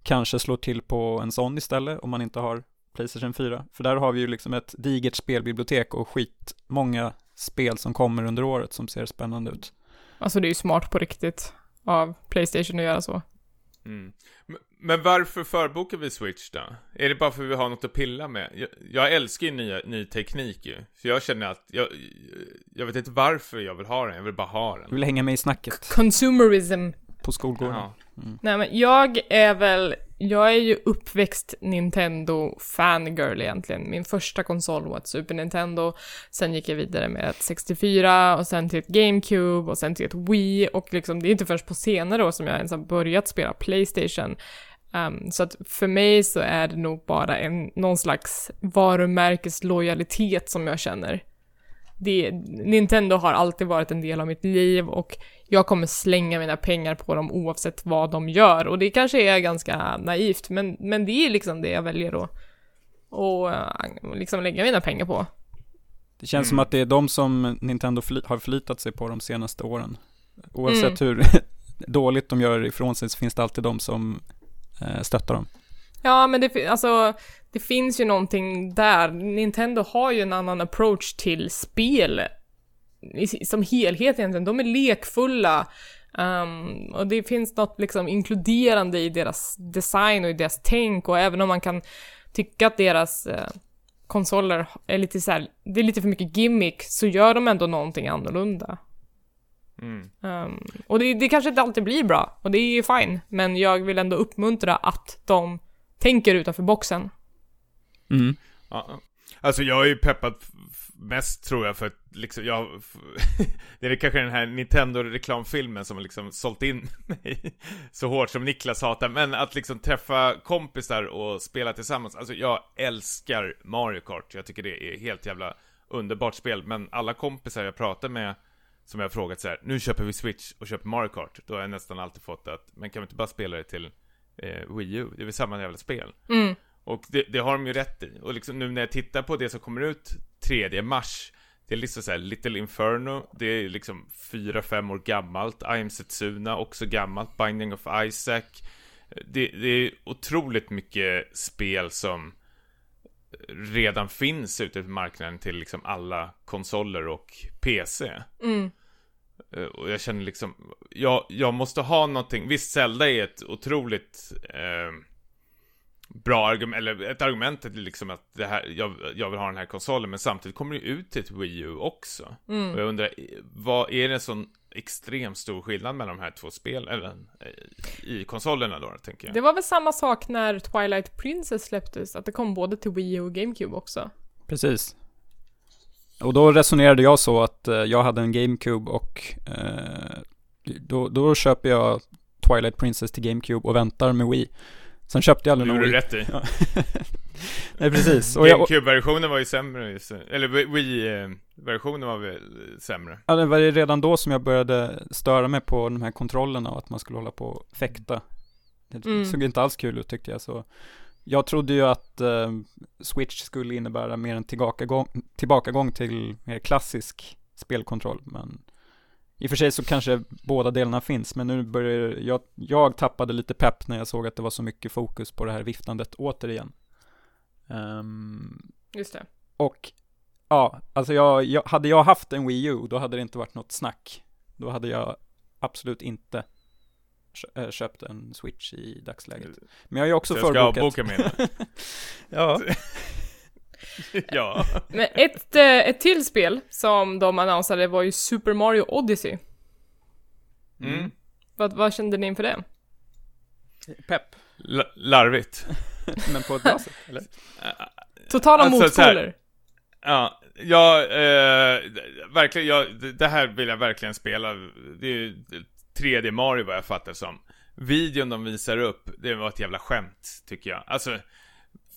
kanske slår till på en sån istället om man inte har Playstation 4. För där har vi ju liksom ett digert spelbibliotek och skitmånga spel som kommer under året som ser spännande ut. Alltså det är ju smart på riktigt av Playstation att göra så. Mm. Men, men varför förbokar vi Switch då? Är det bara för att vi har något att pilla med? Jag, jag älskar ju nya, ny teknik ju. För jag känner att, jag, jag vet inte varför jag vill ha den, jag vill bara ha Du den. vill hänga med i snacket Consumerism. på skolgården. Ja. Nej men jag är väl, jag är ju uppväxt Nintendo-fangirl egentligen. Min första konsol var ett Super Nintendo, sen gick jag vidare med ett 64 och sen till ett GameCube och sen till ett Wii och liksom det är inte först på senare år som jag ens har börjat spela Playstation. Um, så att för mig så är det nog bara en, någon slags varumärkeslojalitet som jag känner det, Nintendo har alltid varit en del av mitt liv och jag kommer slänga mina pengar på dem oavsett vad de gör. Och det kanske är ganska naivt, men, men det är liksom det jag väljer att och uh, liksom lägga mina pengar på. Det känns mm. som att det är de som Nintendo fli har förlitat sig på de senaste åren. Oavsett mm. hur dåligt de gör ifrån sig så finns det alltid de som eh, stöttar dem. Ja, men det, alltså, det finns ju någonting där. Nintendo har ju en annan approach till spel som helhet egentligen. De är lekfulla um, och det finns något liksom inkluderande i deras design och i deras tänk och även om man kan tycka att deras uh, konsoler är lite så här, det är lite för mycket gimmick, så gör de ändå någonting annorlunda. Mm. Um, och det, det kanske inte alltid blir bra, och det är ju fine, men jag vill ändå uppmuntra att de tänker utanför boxen. Mm. Ja, alltså jag är ju peppad mest tror jag för att liksom jag Det är kanske den här Nintendo-reklamfilmen som har liksom sålt in mig så hårt som Niklas hatar Men att liksom träffa kompisar och spela tillsammans Alltså jag älskar Mario Kart Jag tycker det är helt jävla underbart spel Men alla kompisar jag pratar med Som jag har frågat så här, nu köper vi Switch och köper Mario Kart Då har jag nästan alltid fått att Men kan vi inte bara spela det till eh, Wii U? Det är väl samma jävla spel mm. Och det, det, har de ju rätt i. Och liksom nu när jag tittar på det som kommer ut 3 mars Det är liksom såhär Little Inferno Det är liksom 4-5 år gammalt I am Setsuna, också gammalt Binding of Isaac det, det, är otroligt mycket spel som redan finns ute på marknaden till liksom alla konsoler och PC. Mm. Eh, och jag känner liksom, jag, jag måste ha någonting, visst Zelda är ett otroligt eh, bra argument, eller ett argument är liksom att det här, jag, jag vill ha den här konsolen, men samtidigt kommer det ut till ett Wii U också. Mm. Och jag undrar, vad är det en sån extremt stor skillnad mellan de här två spelen, eller i konsolerna då, tänker jag. Det var väl samma sak när Twilight Princess släpptes, att det kom både till Wii U och GameCube också. Precis. Och då resonerade jag så att eh, jag hade en GameCube och eh, då, då köper jag Twilight Princess till GameCube och väntar med Wii. Sen köpte jag aldrig någon Wii. Det gjorde du rätt i. Nej, precis. GameCube-versionen var ju sämre, eller Wii-versionen var väl sämre? Ja, det var ju redan då som jag började störa mig på de här kontrollerna och att man skulle hålla på och fäkta. Det mm. såg inte alls kul ut tyckte jag, så jag trodde ju att uh, Switch skulle innebära mer en tillbakagång, tillbakagång till mer klassisk spelkontroll, men i och för sig så kanske båda delarna finns, men nu börjar jag, jag tappade lite pepp när jag såg att det var så mycket fokus på det här viftandet återigen. Um, Just det. Och ja, alltså jag, jag, hade jag haft en Wii U, då hade det inte varit något snack. Då hade jag absolut inte eh, köpt en Switch i dagsläget. Men jag har ju också så förbokat. Jag ska boka mina. ja. ja. Men ett, eh, ett till spel som de annonsade var ju Super Mario Odyssey. Mm. Vad, vad kände ni inför det? Pepp. L larvigt. Men på ett bra sätt, eller? Totala alltså, motpoler. Ja, ja, eh, verkligen, ja, det här vill jag verkligen spela. Det är ju 3D Mario vad jag fattar som. Videon de visar upp, det var ett jävla skämt, tycker jag. Alltså,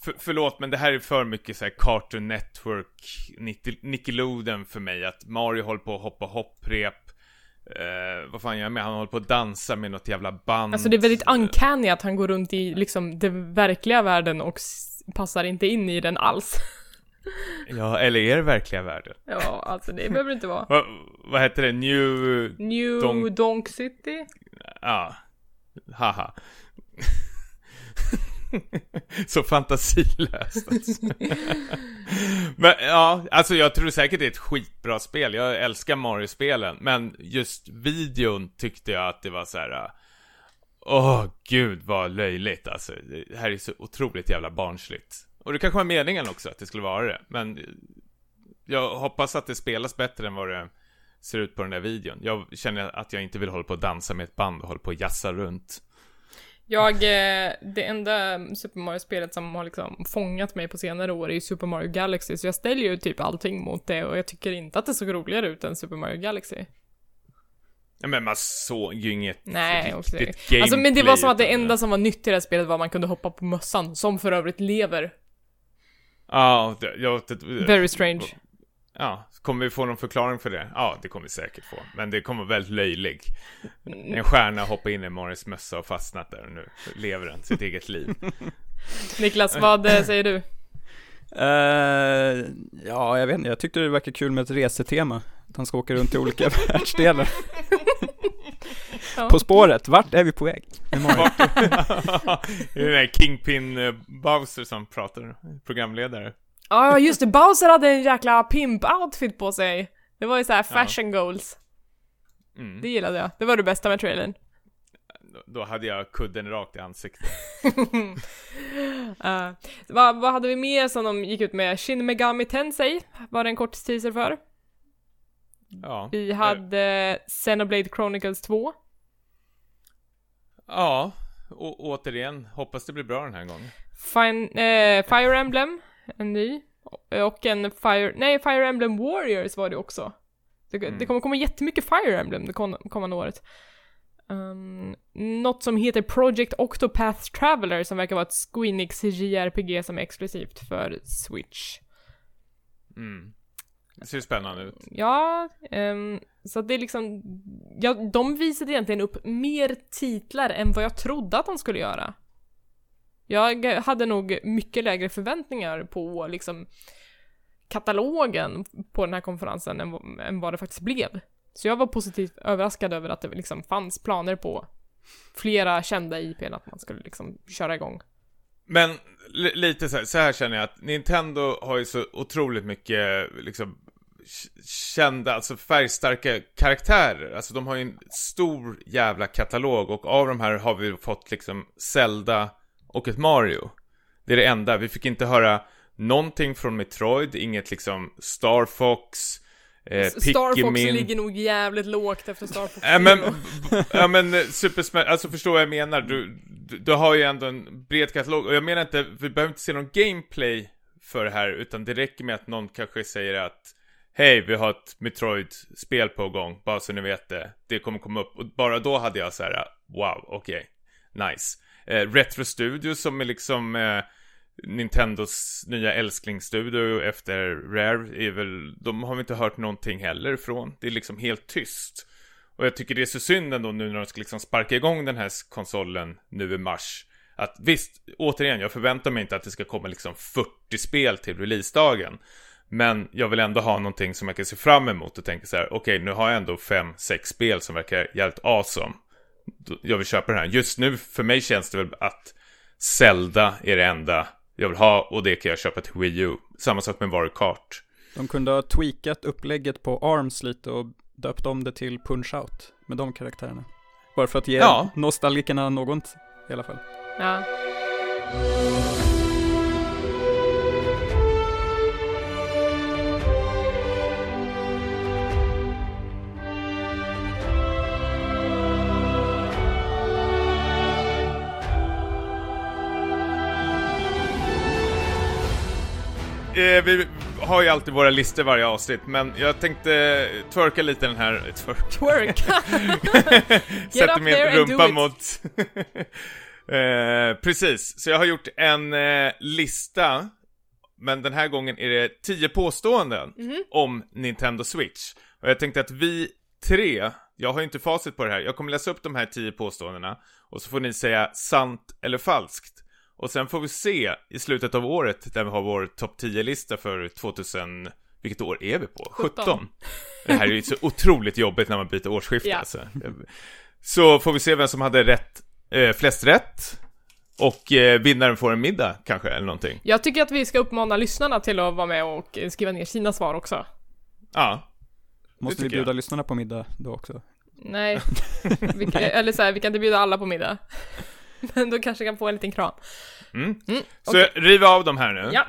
för, förlåt, men det här är för mycket så här Cartoon Network, Nickelodeon för mig. Att Mario håller på att hoppa hopprep. Eh, vad fan gör han med? Han håller på att dansa med något jävla band. Alltså det är väldigt uncanny att han går runt i liksom den verkliga världen och passar inte in i den alls. ja, eller är det verkliga världen? Ja, alltså det behöver det inte vara. Va, vad heter det? New... New Donk, Donk City? Ja. Haha. så fantasilöst alltså. Men ja, alltså jag tror säkert det är ett skitbra spel. Jag älskar Mario-spelen. Men just videon tyckte jag att det var så här. Äh, åh, oh, gud vad löjligt alltså. Det här är så otroligt jävla barnsligt. Och det kanske var meningen också att det skulle vara det. Men jag hoppas att det spelas bättre än vad det ser ut på den där videon. Jag känner att jag inte vill hålla på och dansa med ett band och hålla på och jassa runt. Jag, eh, det enda Super Mario-spelet som har liksom fångat mig på senare år är ju Super Mario Galaxy, så jag ställer ju typ allting mot det och jag tycker inte att det såg roligare ut än Super Mario Galaxy. Ja, men man såg ju inget Nej, riktigt gameplay. Alltså men det var som att det enda som var nytt i det här spelet var att man kunde hoppa på mössan, som för övrigt lever. Ja, jag... Very strange. Ja, kommer vi få någon förklaring för det? Ja, det kommer vi säkert få. Men det kommer vara väldigt löjlig. En stjärna hoppar in i Morris mössa och fastnat där och nu lever den sitt eget liv. Niklas, vad eh, säger du? Eh, ja, jag vet inte, jag tyckte det verkar kul med ett resetema. Att han ska åka runt i olika världsdelar. Ja. På spåret, vart är vi på väg? Det är den där Kingpin eh, Bowser som pratar, programledare. Ja, just det. Bowser hade en jäkla pimp-outfit på sig. Det var ju så här fashion goals. Mm. Det gillade jag. Det var det bästa med trailern. Då- hade jag kudden rakt i ansiktet. Eh, vad, vad hade vi mer som de gick ut med? Shin Megami Tensei var det en kort teaser för. Ja. Vi hade Xenoblade Chronicles 2. Ja, och återigen, hoppas det blir bra den här gången. Fine, eh, Fire Emblem, en ny. Och en Fire, nej Fire Emblem Warriors var det också. Det, Mm. det kommer komma jättemycket Fire Emblem det kom, kommande året. Um, något som heter Project Octopath Traveler som verkar vara ett Squeenix JRPG som är exklusivt för Switch. Mm. Det ser spännande ut. Ja, ehm, så det är liksom, ja, de visade egentligen upp mer titlar än vad jag trodde att de skulle göra. Jag hade nog mycket lägre förväntningar på liksom katalogen på den här konferensen än, vad- än vad det faktiskt blev. Så jag var positivt överraskad över att det liksom fanns planer på flera kända IPn att man skulle liksom köra igång. Men lite så här, så här känner jag att Nintendo har ju så otroligt mycket liksom kända, alltså färgstarka karaktärer. Alltså de har ju en stor jävla katalog och av de här har vi fått liksom Zelda och ett Mario. Det är det enda. Vi fick inte höra någonting från Metroid, inget liksom Star Fox, eh, Star Fox Pikmin. ligger nog jävligt lågt efter Star Fox Ja men, ja men eh, Super Smash, alltså förstår vad jag menar. Du, du, du har ju ändå en bred katalog. Och jag menar inte, vi behöver inte se någon gameplay för det här. Utan det räcker med att någon kanske säger att Hej, vi har ett Metroid-spel på gång, bara så ni vet det. Det kommer komma upp. Och bara då hade jag så här: wow, okej, nice. Eh, Retro Studios som är liksom eh, Nintendos nya älsklingsstudio efter Rare är väl, de har vi inte hört någonting heller från. Det är liksom helt tyst. Och jag tycker det är så synd ändå nu när de ska liksom sparka igång den här konsolen nu i mars. Att visst, återigen, jag förväntar mig inte att det ska komma liksom 40 spel till releasedagen. Men jag vill ändå ha någonting som jag kan se fram emot och tänka så här: okej, nu har jag ändå 5-6 spel som verkar jävligt awesome. Jag vill köpa den här. Just nu, för mig känns det väl att Zelda är det enda jag vill ha och det kan jag köpa till Wii U. Samma sak med Mario Kart. De kunde ha tweakat upplägget på ARMS lite och döpt om det till Punch-Out med de karaktärerna. Bara för att ge Ja. nostalgikerna något i alla fall. Ja. Eh, vi har ju alltid våra listor varje avsnitt, men jag tänkte twerka lite den här... Twerk. Twerk! Sätter min rumpa mot... eh, precis, så jag har gjort en eh, lista, men den här gången är det 10 påståenden Mhm. om Nintendo Switch. Och jag tänkte att vi tre, jag har ju inte facit på det här, jag kommer läsa upp de här 10 påståendena och så får ni säga sant eller falskt. Och sen får vi se i slutet av året, där vi har vår topp 10-lista för 2000... Vilket år är vi på? 17. 17. Det här är ju så otroligt jobbigt när man byter årsskifte Ja. alltså. Så får vi se vem som hade rätt, eh, flest rätt. Och eh, vinnaren får en middag kanske, eller någonting. Jag tycker att vi ska uppmana lyssnarna till att vara med och skriva ner sina svar också. Ja, Måste vi tycker jag. bjuda lyssnarna på middag då också? Nej, vi eller så här, vi kan inte bjuda alla på middag. Men då kanske kan få en liten kram. Mm. Mm, så riv av de här nu. Ja,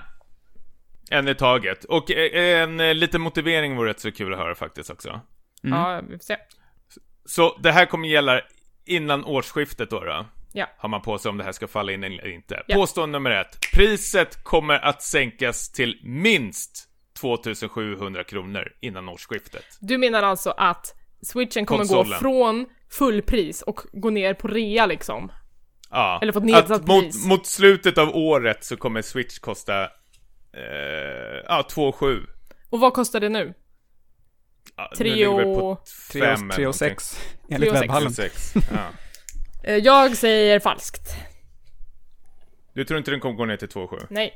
En i taget. Och eh, en eh, liten motivering vore rätt så kul att höra faktiskt också. Mm. ja, vi får se. Så det här kommer gälla innan årsskiftet då, då? Ja. Har man på sig om det här ska falla in eller inte. Ja. Påstående nummer ett. Priset kommer att sänkas till minst 2700 kronor innan årsskiftet. Du menar alltså att switchen kommer gå Konsolen. från fullpris och gå ner på rea liksom? Ja. Eller fått nedsatt att mot, pris. mot slutet av året så kommer Switch kosta... Eh, ja, 2,7. Och vad kostar det nu? Ja, Tre och- eller tre och någonting. sex enligt och sex. webbhallen. Ja. Eh, Jag säger falskt. Du tror inte den kommer gå ner till 2,7? Nej.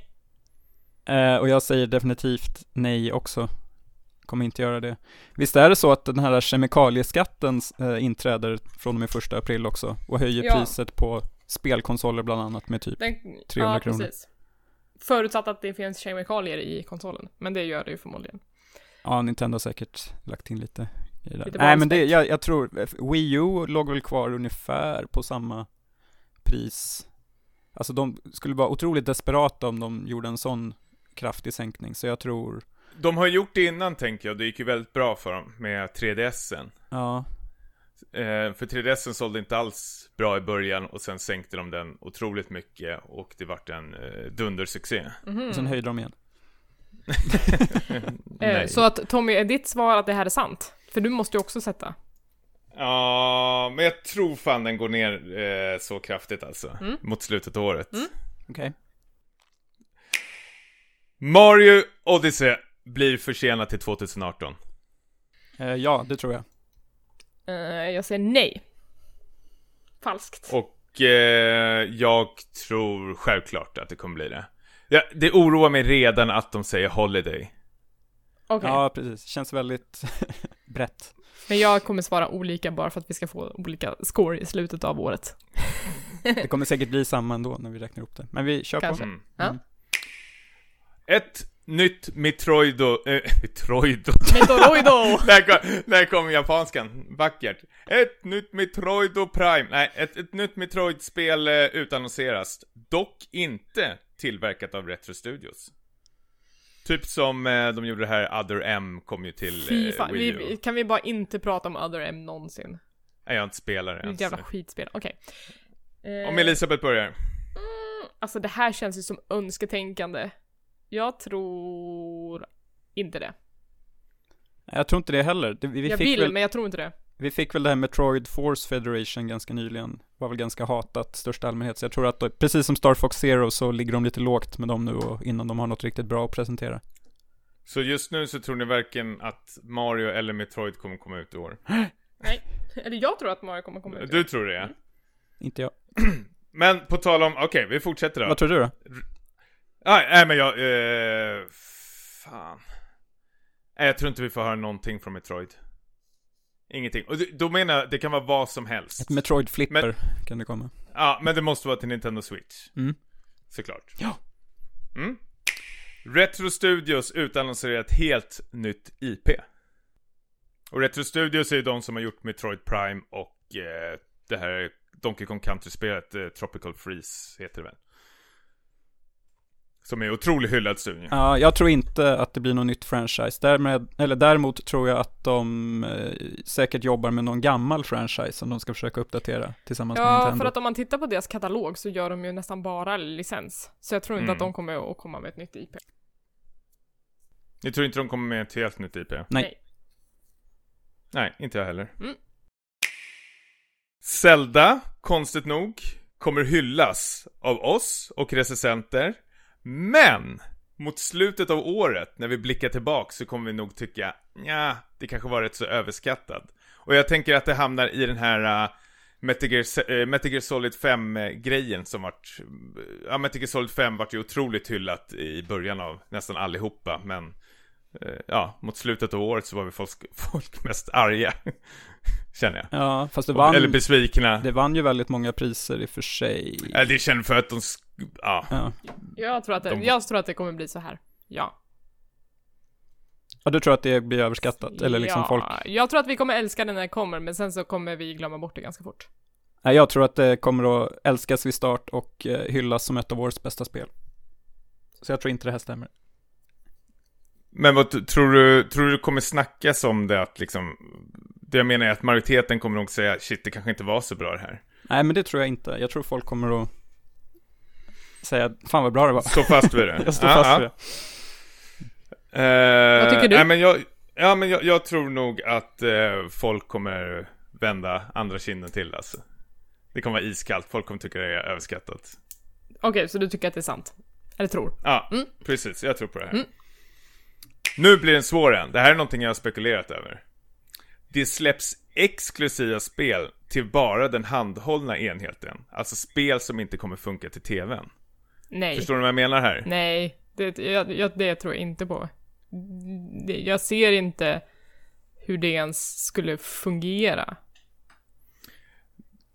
Eh, och jag säger definitivt nej också. Kommer inte göra det. Visst är det så att den här kemikalieskatten eh, inträder från och med första april också och höjer Ja. priset på spelkonsoler bland annat med typ Den, 300 ja, kronor. Precis. Förutsatt att det finns kemikalier i konsolen. Men det gör det ju förmodligen. Ja, Nintendo har säkert lagt in lite i det. Lite Nej men det, jag, jag tror, Wii U låg väl kvar ungefär på samma pris. Alltså de skulle vara otroligt desperata om de gjorde en sån kraftig sänkning, så jag tror, De har gjort det innan tänker jag, det gick ju väldigt bra för dem med 3DSen. ja, Eh, för 3DSen sålde inte alls bra i början och sen sänkte de den otroligt mycket och det vart en eh, dundersuccé. Mhm. och sen höjde de igen. Eh, Nej. så att Tommy, är ditt svar att det här är sant? För du måste ju också sätta. Ja, men jag tror fan den går ner eh, så kraftigt alltså. Mm. Mot slutet av året. Okej. Mario Odyssey blir försenat till 2018. Eh, ja, det tror jag. Eh, jag säger nej. Falskt. Och eh, jag tror självklart att det kommer bli det. Ja, det oroar mig redan att de säger Holiday. Okej. Ja, precis. Känns väldigt brett. Men jag kommer svara olika bara för att vi ska få olika score i slutet av året. Det kommer säkert bli samma ändå när vi räknar upp det. Men vi kör Kanske. på. Mm. Ja. Ett nytt Metroido... Eh, Metroido? Metoroido! där, kom, där kom japanskan. Vackert. Ett nytt Metroido Prime. Nej, ett, ett nytt Metroid-spel eh, utannonseras. Dock inte tillverkat av Retro Studios. Typ som eh, de gjorde det här Other M kom ju till Fy eh, fan, Wii U. vi- kan vi bara inte prata om Other M någonsin? Nej, jag har inte spelat det Det är ett ens. jävla skitspel, okej. Eh, Om Elisabeth börjar. mm, Alltså det här känns ju som önsketänkande. Jag tror inte det. Jag tror inte det heller. Vi, jag fick vill, väl, men jag tror inte det. vi fick väl det här Metroid Force Federation ganska nyligen. Var väl ganska hatat största allmänhet. Så jag tror att, då, precis som Star Fox Zero så ligger de lite lågt med dem nu och innan de har något riktigt bra att presentera. Så just nu så tror ni varken att Mario eller Metroid kommer komma ut i år? Nej. Eller jag tror att Mario kommer komma ut. Du tror det ja. Inte jag. Men på tal om, okej vi fortsätter då. Vad tror du då? Nej, nej men jag, eh, fan. Nej, jag tror inte vi får höra någonting från Metroid. Ingenting. Och då menar jag, det kan vara vad som helst. Ett Metroid Flipper Men- kan det komma. Ja, men det måste vara till Nintendo Switch. Mm. Såklart. Ja. Mm. Retro Studios utannonserar ett helt nytt IP. Och Retro Studios är ju de som har gjort Metroid Prime och eh, det här Donkey Kong Country-spelet, eh, Tropical Freeze heter det väl. Som är otroligt hyllad studio. Ja, jag tror inte att det blir något nytt franchise. Därmed, eller däremot tror jag att de eh, säkert jobbar med någon gammal franchise som de ska försöka uppdatera tillsammans med Ja, Nintendo. för att om man tittar på deras katalog så gör de ju nästan bara licens. Så jag tror inte Mm. att de kommer att komma med ett nytt IP. Ni tror inte de kommer med ett helt nytt IP? Nej. Nej, inte jag heller. Mm. Zelda, konstigt nog, kommer hyllas av oss och recensenter. Men! Mot slutet av året, när vi blickar tillbaka, så kommer vi nog tycka ja, det kanske var rätt så överskattad. Och jag tänker att det hamnar i den här uh, Metal, Gear, uh, Metal Gear Solid 5-grejen som vart... Ja, Metal Gear Solid 5 vart ju otroligt hyllat i början av nästan allihopa, men... Ja, mot slutet av året så var vi folk, folk mest arga. Känner jag. Ja, fast det vann, Eller besvikna. det vann ju väldigt många priser i och för sig. Ja, det känner för att de... sk- Ja. Ja. Jag tror att det, De- jag tror att det kommer bli så här. Ja. ja, du tror att det blir överskattat? Eller liksom ja, folk? Jag tror att vi kommer älska det när det kommer, men sen så kommer vi glömma bort det ganska fort. Nej, jag tror att det kommer att älskas vid start och eh, hyllas som ett av årets bästa spel. Så jag tror inte det här stämmer. Men vad tror du, tror du kommer snackas om det att liksom... Det jag menar är att majoriteten kommer nog säga shit, det kanske inte var så bra det här. Nej, men det tror jag inte. Jag tror folk kommer att säga, fan vad bra det var. Stå fast vid det. Jag står Ja, fast ja. vid det. Eh, Vad tycker du? Nej, men jag, ja, men jag, jag tror nog att eh, folk kommer vända andra kinden till alltså. Det kommer vara iskallt, folk kommer tycka det är Nu blir den svår än. Det här är någonting jag har spekulerat över. Det släpps exklusiva spel till bara den handhållna enheten. Alltså spel som inte kommer funka till TVn. Nej. Förstår du vad jag menar här? Nej, det, jag, jag, det tror jag inte på. Det, jag ser inte hur det ens skulle fungera.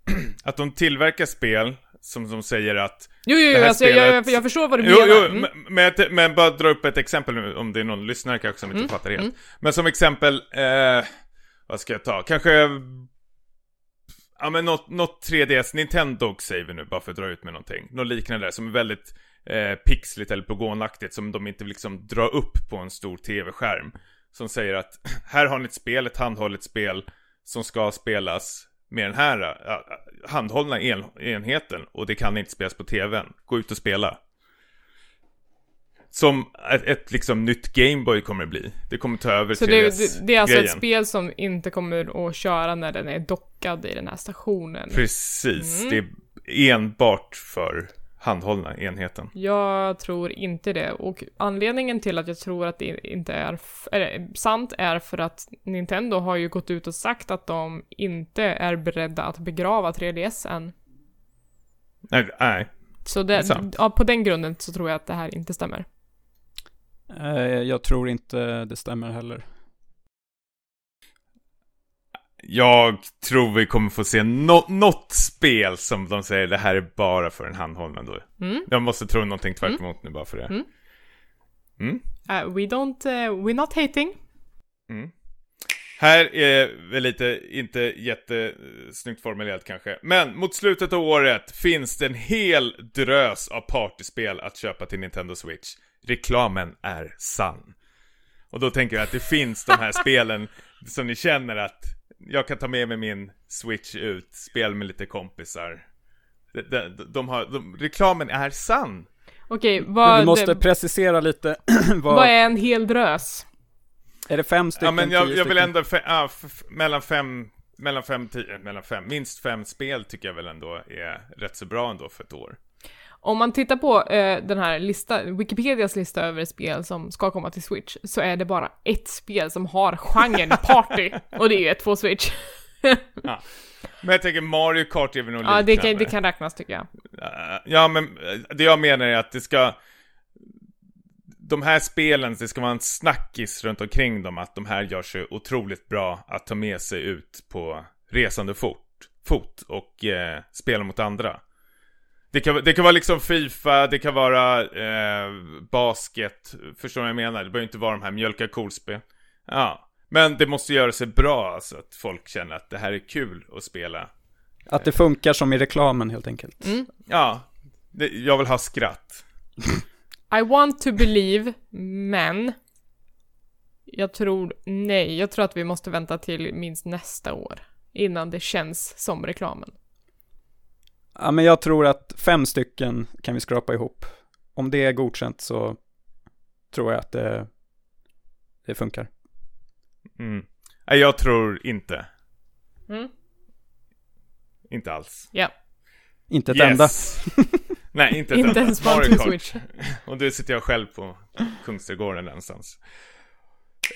Att de tillverkar spel som de säger att Jo, jo, jo alltså, jag, jag, spelet- jag förstår vad du Jo, menar. jo, Mm. men- men, jag- men bara dra upp ett exempel nu, om det är någon lyssnare kanske som inte Mm, fattar helt. mm. Men som exempel, eh, vad ska jag ta? Kanske, ja men något, något 3DS, Nintendo säger vi nu, bara för att dra ut med någonting. Något liknande där, som är väldigt eh, pixligt eller pogonaktigt, som de inte vill liksom dra upp på en stor tv-skärm. Som säger att, här har ni ett spel, ett handhållet spel, som ska spelas med den här eh, eh, handhållna en enheten och det kan inte spelas på tvn. Gå ut och spela. Som ett, ett liksom nytt Gameboy kommer det bli. Det kommer ta över Så det, 3DS det, det är alltså ett grejen. spel som inte kommer att köra när den är dockad i den här stationen. Precis, Mm. det är enbart för handhållna enheten. Jag tror inte det, och anledningen till att jag tror att det inte är, är sant är för att Nintendo har ju gått ut och sagt att de inte är beredda att begrava 3DS än. Nej, nej. Så Det det, ja, på den grunden så tror jag att det här inte stämmer. Eh, jag tror inte det stämmer heller. Jag tror vi kommer få se nå- något spel som de säger det här är bara för en handhållna då. Mm. Jag måste tro någonting tvärt emot nu bara för det. Mm. Mm. Uh, we don't, uh, we're not hating. Mm. Här är väl lite, inte jättesnyggt formulerat kanske. Men mot slutet av året finns det en hel drös av partyspel att köpa till Nintendo Switch. Reklamen är sann. Och då tänker jag att det finns de här spelen som ni känner att jag kan ta med mig min Switch ut, spela med lite kompisar. De, de, de har, de, reklamen är sann. Okej, Men vad, vi måste precisera lite. vad, vad är en hel drös? är det fem stycken? Ja men jag, jag vill ändå, fe, f, f, mellan fem, mellan fem, tio, mellan fem, minst fem spel tycker jag väl ändå är rätt så bra ändå för ett år. Om man tittar på eh, den här lista, Wikipedias lista över spel som ska komma till Switch, så är det bara ett spel som har genren party, och det är ju ett på Switch. Men jag tänker Mario Kart är väl nog ja, det kan, det kan räknas tycker jag. Eh, Ja men eh, det jag menar är att det ska De här spelen, det ska vara en snackis runt omkring dem att de här gör sig otroligt bra att ta med sig ut på resande fot, fot och eh, spela mot andra. Det kan, det kan vara liksom Fifa, det kan vara eh, basket, förstår du vad jag menar? Det behöver inte vara de här mjölka cool-spel. Ja, men det måste göra sig bra alltså att folk känner att det här är kul att spela. Att det funkar som i reklamen helt enkelt. Mm. Ja, det, jag vill ha skratt. I want to believe, men jag tror nej, jag tror att vi måste vänta till minst nästa år innan det känns som reklamen. Ja, men jag tror att fem stycken kan vi skrapa ihop. Om det är godkänt så tror jag att det, det funkar. Mm. Nej, jag tror inte. Mm. Inte alls. Ja, Inte ett enda. Nej, inte ett inte enda. ens på Mario Kart. Switch. Och nu sitter jag själv på Kungsträdgården någonstans.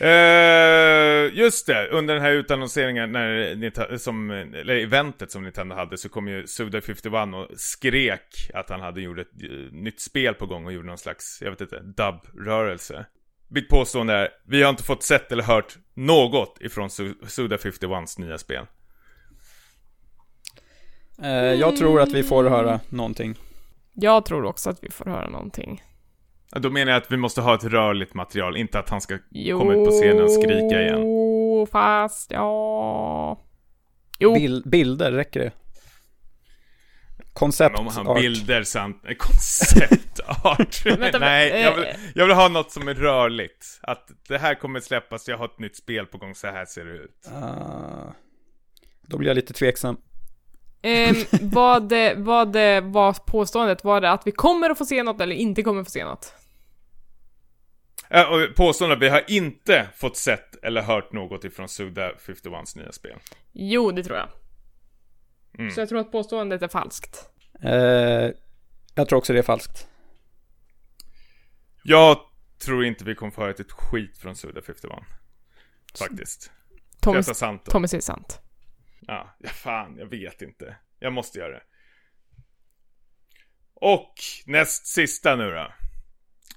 Eh, just det, under den här utannonseringen, när Nita- som, eller eventet som Nintendo hade, så kom ju Suda51 och skrek att han hade gjort ett eh, nytt spel på gång och gjorde någon slags, jag vet inte, dub-rörelse. Mitt påstående är, vi har inte fått sett eller hört något ifrån Su- Suda51s nya spel. Eh, jag tror att vi får höra någonting. Jag tror också att vi får höra någonting. Ja, Då menar jag att vi måste ha ett rörligt material, inte att han ska Jo, komma ut på scenen och skrika igen. fast ja... Jo, Bil- bilder, räcker det? Koncept Men om han art. bilder samt eh, konceptart. Vänta, Nej, jag vill, eh, jag vill ha något som är rörligt. Att det här kommer släppas, jag har ett nytt spel på gång, så här ser det ut. Ah, då blir jag lite tveksam. Ehm, vad, vad var påståendet? Var det att vi kommer att få se något eller inte kommer att få se något? Äh, och påstående, vi har inte fått sett eller hört något ifrån Suda 51s nya spel. Jo, det tror jag. Mm. Så jag tror att påståendet är falskt. Eh, jag tror också det är falskt. Jag tror inte vi kommer få höra ett skit från Suda 51. Faktiskt. Tommy, sant? Tommy säger sant. Ja, ja, fan, jag vet inte. Jag måste göra det. Och näst sista nu då.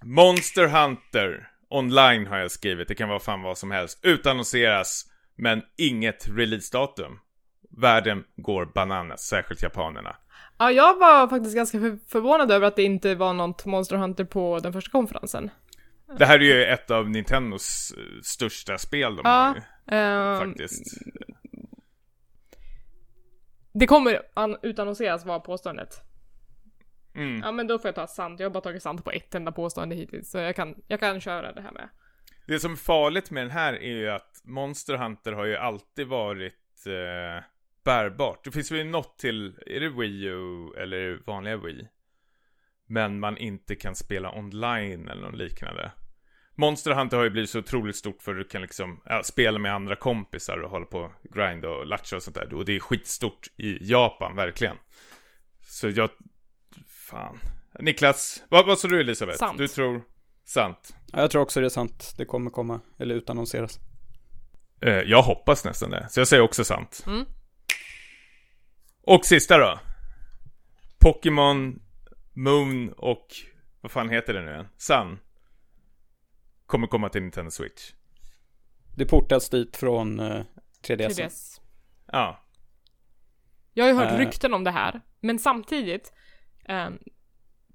Monster Hunter online har jag skrivit. Det kan vara fan vad som helst. Utannonseras, men inget releasedatum. Världen går bananas, särskilt japanerna. Ja, jag var faktiskt ganska för, förvånad över att det inte var något Monster Hunter på den första konferensen. Det här är ju ett av Nintendos eh, största spel de Ja, har ju, Ehm, faktiskt. det kommer an- utannonseras var påståendet. Mm. Ja men då får jag ta sant, jag har bara tagit sant på ett enda påstående hittills, så jag kan, jag kan köra det här med. Det som är farligt med den här är ju att Monster Hunter har ju alltid varit eh, bärbart. Det finns väl något till, är det Wii U eller vanliga Wii? Men man inte kan spela online eller något liknande. Monster Hunter har ju blivit så otroligt stort för du kan liksom ja, spela med andra kompisar och hålla på och grind och latcha och sånt där. Och det är skitstort i Japan, verkligen. Så jag, fan. Niklas, vad, vad sa du Elisabeth? Sant. Du tror sant? Ja, jag tror också det är sant. Det kommer komma, eller utannonseras. Eh, jag hoppas nästan det, så jag säger också sant. Mm. Och sista då. Pokémon Moon och vad fan heter det nu igen? Sun. Kommer komma till Nintendo Switch. Det portas dit från eh, 3DS. 3DS. Ja. Jag har ju hört Eh. rykten om det här, men samtidigt ehm,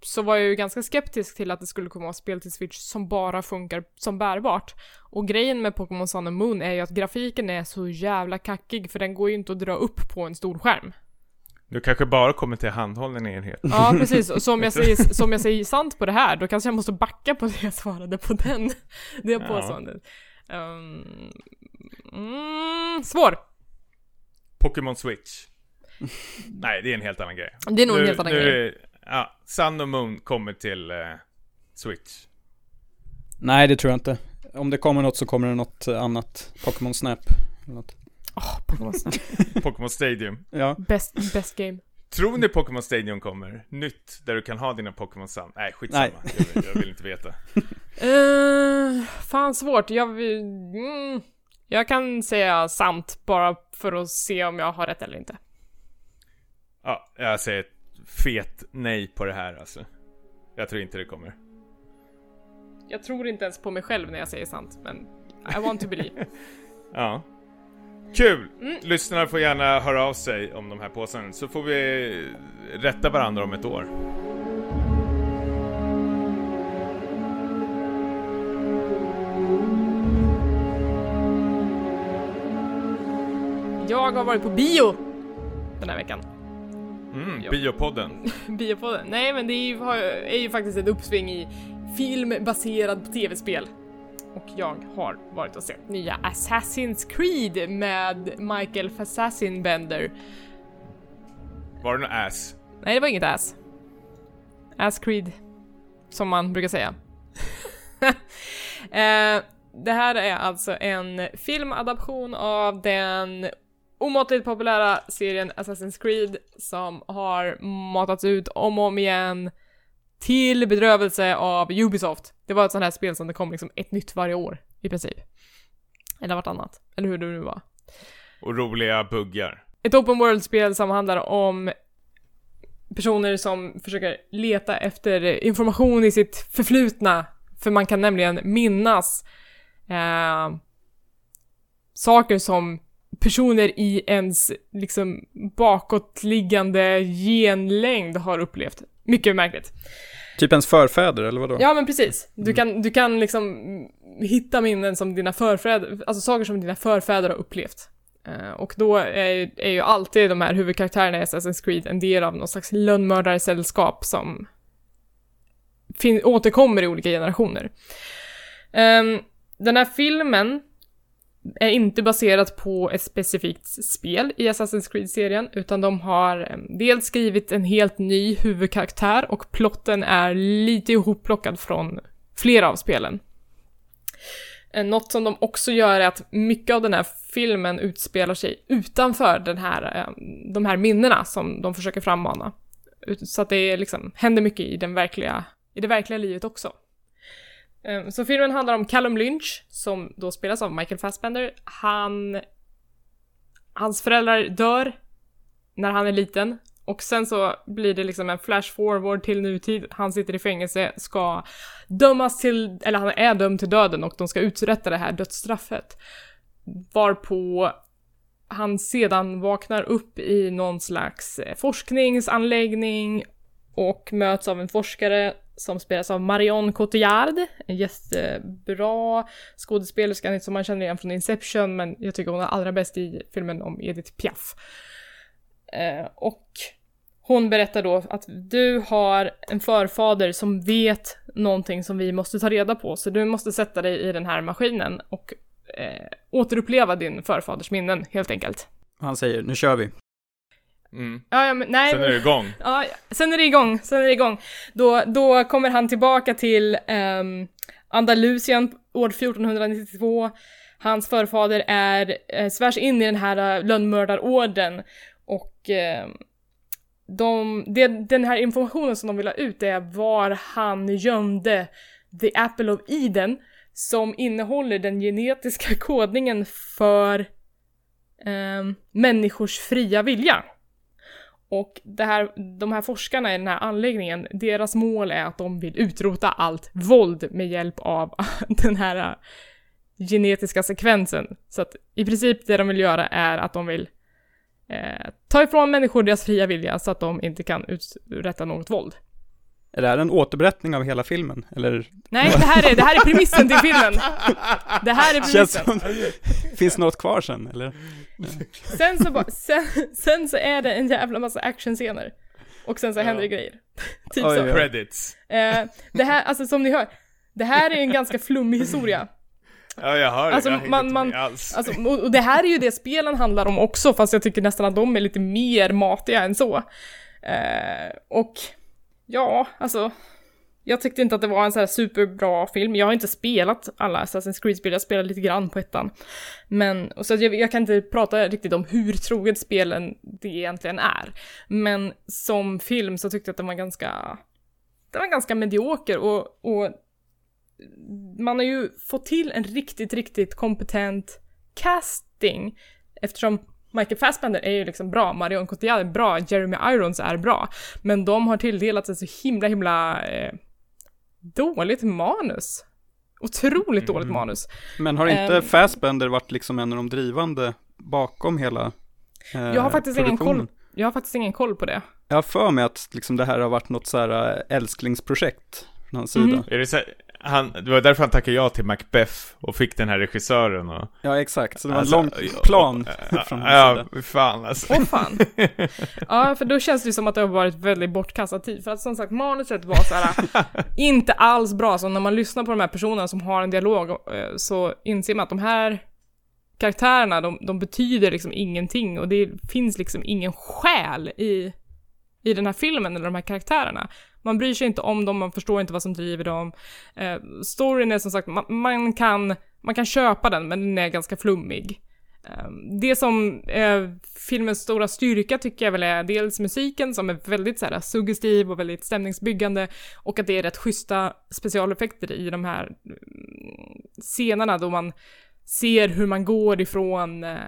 så var jag ju ganska skeptisk till att det skulle komma spel till Switch som bara funkar som bärbart. Och grejen med Pokémon Sun and Moon är ju att grafiken är så jävla kackig för den går ju inte att dra upp på en stor skärm. Du kanske bara kommer till handhållen enhet. Ja, precis. Och som jag säger, som jag säger sant på det här, då kanske jag måste backa på det jag svarade på den. Det Ja. påståendet. Um, mm, svår. Pokémon Switch. Nej, det är en helt annan grej. Det är nog en Nu- helt annan nu grej. Ja, Sun och Moon kommer till eh, Switch. Nej, det tror jag inte. Om det kommer något så kommer det något eh, annat. Pokémon Snap. Åh, Pokémon Snap. Pokémon Stadium. Ja, Best, best game. Tror ni Pokémon Stadium kommer? Nytt, där du kan ha dina Pokémon Sun? Nej, skitsamma. Nej. Jag, vill, jag vill inte veta. Uh, fan svårt. Jag vill... Mm, jag kan säga sant bara för att se om jag har rätt eller inte. Ja, jag säger ett fet nej på det här alltså. Jag tror inte det kommer. Jag tror inte ens på mig själv när jag säger sant, men I want to believe. Ja. Kul! Mm. Lyssnarna får gärna höra av sig om de här påståendena så får vi rätta varandra om ett år. Jag har varit på bio den här veckan. Mm, Ja. Biopodden. Biopodden. Nej, men det är ju, är ju faktiskt ett uppsving i film baserad på tv-spel. Och jag har varit och sett nya Assassin's Creed med Michael Fassassin-Bender. Var det någon ass? Nej, det var inget ass. Ass Creed, som man brukar säga. eh, det här är alltså en filmadaption av den omåttligt populära serien Assassin's Creed som har matats ut om och om igen till bedrövelse av Ubisoft. Det var ett sånt här spel som det kom liksom ett nytt varje år i princip. Eller vartannat, eller hur det nu var. Och roliga buggar. Ett open world-spel som handlar om personer som försöker leta efter information i sitt förflutna. För man kan nämligen minnas eh, saker som personer i ens liksom bakåtliggande genlängd har upplevt. Mycket märkligt. typ ens förfäder eller vadå? Ja men precis. Du kan, du kan liksom hitta minnen som dina förfäder, alltså saker som dina förfäder har upplevt. Eh, och då är, är ju alltid de här huvudkaraktärerna i Assassin's Creed en del av någon slags lönnmördarsällskap som fin- återkommer i olika generationer. Ehm, den här filmen är inte baserat på ett specifikt spel i Assassin's Creed-serien, utan de har dels skrivit en helt ny huvudkaraktär och plotten är lite ihopplockad från flera av spelen. Eh, något som de också gör är att mycket av den här filmen utspelar sig utanför den här, de här minnena som de försöker frammana. Så att det liksom, händer mycket i, den verkliga, i det verkliga livet också. Ehm, så filmen handlar om Callum Lynch, som då spelas av Michael Fassbender. Han... Hans föräldrar dör när han är liten. Och sen så blir det liksom en flash forward till nutid. Han sitter i fängelse, ska dömas till, eller han är dömd till döden och de ska uträtta det här dödsstraffet. Varpå han sedan vaknar upp i någon slags eh, forskningsanläggning och möts av en forskare som spelas av Marion Cotillard, en jättebra skådespelerska som man känner igen från Inception, men jag tycker hon är allra bäst i filmen om Edith Piaf. Eh, och hon berättar då att du har en förfader som vet någonting som vi måste ta reda på, så du måste sätta dig i den här maskinen och eh, återuppleva din förfaders minnen, helt enkelt. Han säger, nu kör vi. Mm. Ja, ja, men nej. Sen är det igång. Ja, sen är det igång, sen är det igång. Då, då kommer han tillbaka till um, Andalusien år 1492. Hans förfader är, eh, svärs in i den här uh, lönnmördarorden och eh, de, det, den här informationen som de vill ha ut är var han gömde The Apple of Eden som innehåller den genetiska kodningen för ehm, människors fria vilja. Och det här, de här forskarna i den här anläggningen, deras mål är att de vill utrota allt våld med hjälp av den här äh, genetiska sekvensen. Så att i princip det de vill göra är att de vill eh, ta ifrån människor deras fria vilja så att de inte kan uträtta något våld. Är det här en återberättning av hela filmen? Eller? Nej, det här är, det här är premissen till filmen. Det här är Känns premissen. som, finns något kvar sen, eller? Sen så, bara, sen, sen så är det en jävla massa actionscener. Och sen så händer det grejer. typ Oj, så. Credits. Eh, det här, alltså som ni hör, det här är en ganska flummig historia. Ja, jag hör Alltså, det. Jag man- man- alls. Alltså, och och det här är ju det spelen handlar om också, fast jag tycker nästan att de är lite mer matiga än så. Eh, och ja, alltså. Jag tyckte inte att det var en så här superbra film. Jag har inte spelat alla Assassin's Creed-spel, jag spelade lite grann på ettan. Men, och så jag, jag kan inte prata riktigt om hur troget spelen det egentligen är. Men som film så tyckte jag att den var ganska, den var ganska medioker och, och man har ju fått till en riktigt, riktigt kompetent casting eftersom Michael Fassbender är ju liksom bra, Marion Cotillard är bra, Jeremy Irons är bra, men de har tilldelats ett så himla, himla eh, dåligt manus. Otroligt dåligt Mm. manus. Men har inte Ehm. Fassbender varit liksom en av de drivande bakom hela eh, Jag har faktiskt ingen koll. Jag har faktiskt ingen koll på det. Jag har för mig att liksom det här har varit något så här eh, älsklingsprojekt från hans sida. Mhm. Är det, han, det var därför han tackade ja till Macbeth och fick den här regissören och... Ja, exakt. Så det var Alltså, en lång ja, plan ja, från Ja, fy fan alltså. Åh fan. Ja, för då känns det ju som att det har varit väldigt bortkastad tid. För att som sagt, manuset var så här inte alls bra. Så när man lyssnar på de här personerna som har en dialog eh, så inser man att de här karaktärerna, de, de betyder liksom ingenting och det finns liksom ingen själ i, i den här filmen eller de här karaktärerna. Man bryr sig inte om dem, man förstår inte vad som driver dem. Eh, storyn är som sagt, man, man, kan, man kan köpa den, men den är ganska flummig. Eh, Det som är filmens stora styrka tycker jag väl är dels musiken som är väldigt så här, suggestiv och väldigt stämningsbyggande och att det är rätt schyssta specialeffekter i de här mm, scenerna då man ser hur man går ifrån eh,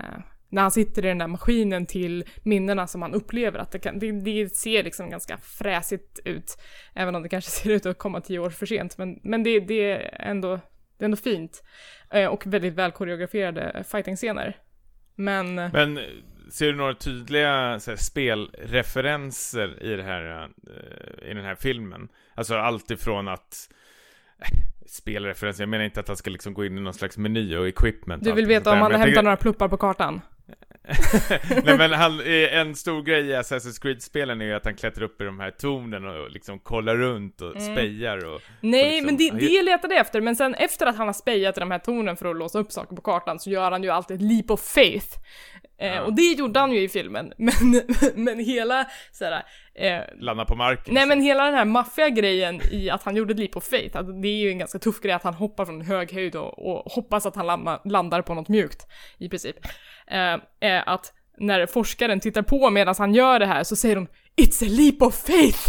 när han sitter i den där maskinen till minnena som han upplever. Att det, kan, det, det ser liksom ganska fräsigt ut, även om det kanske ser ut att komma tio år för sent. Men, men det, det, är ändå, det är ändå fint. Eh, och väldigt väl koreograferade fighting-scener. Men... Men ser du några tydliga här, spelreferenser i, det här, eh, i den här filmen? Alltså allt ifrån att eh, Spelreferenser, jag menar inte att han ska liksom gå in i någon slags meny och equipment Du vill veta om han hämtar några pluppar på kartan? Nej men han, eh, en stor grej i Assassin's Creed-spelen är ju att han klättrar upp i de här tornen och liksom kollar runt och Mm. spejar och Nej, liksom- men det, han det letade jag efter, men sen efter att han har spejat i de här tornen för att låsa upp saker på kartan så gör han ju alltid ett leap of faith. Eh, Ja. Och det gjorde han ju i filmen, men, men hela såhär, eh, landar på marken. Nej men hela den här maffiga grejen i att han gjorde ett leap of faith, att det är ju en ganska tuff grej att han hoppar från hög höjd och, och hoppas att han landa, landar på något mjukt, i princip. Eh, är att när forskaren tittar på medan han gör det här så säger de “It's a leap of faith!”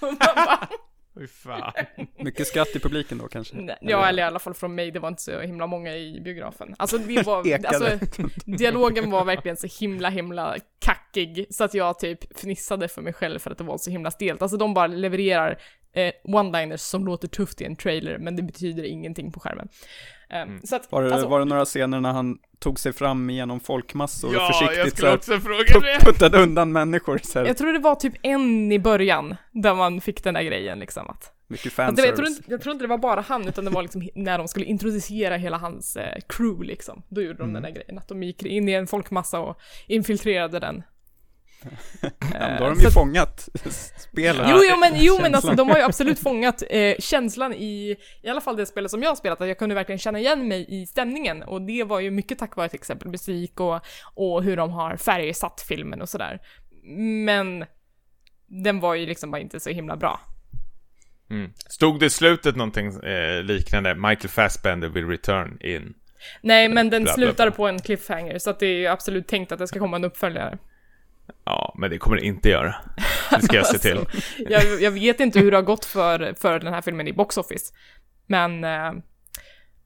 Fy fan. Mycket skratt i publiken då kanske? Nej, Ja, eller i alla fall från mig, det var inte så himla många i biografen. Alltså, vi var, alltså dialogen var verkligen så himla, himla kackig, så att jag typ fnissade för mig själv för att det var så himla stelt. Alltså de bara levererar eh, one-liners som låter tufft i en trailer, men det betyder ingenting på skärmen. Eh, Så att, Var det, alltså, var det några scener när han tog sig fram genom folkmassor och Ja, jag försiktigt så här, puttade undan människor så här, jag tror det var typ en i början, där man fick den där grejen liksom att mycket Att det, jag, tror fanservice. inte, jag tror inte det var bara han, utan det var liksom när de skulle introducera hela hans eh, crew liksom. Då gjorde de Mm. den där grejen, att de gick in i en folkmassa och infiltrerade den. Ja, Eh, då har de så ju att- fångat spelet. Jo, jo, men, jo, men alltså de har ju absolut fångat eh, känslan i, i alla fall det spelet som jag har spelat, att jag kunde verkligen känna igen mig i stämningen. Och det var ju mycket tack vare till exempel musik och, och hur de har färgsatt filmen och sådär. Men den var ju liksom bara inte så himla bra. Mm. Stod det i slutet någonting eh, liknande? Michael Fassbender will return in. Nej, men den slutar på en cliffhanger, så att det är ju absolut tänkt att det ska komma en uppföljare. Ja, men det kommer det inte göra. Det ska jag se till. Alltså, jag, jag vet inte hur det har gått för, för den här filmen i box office. Men eh,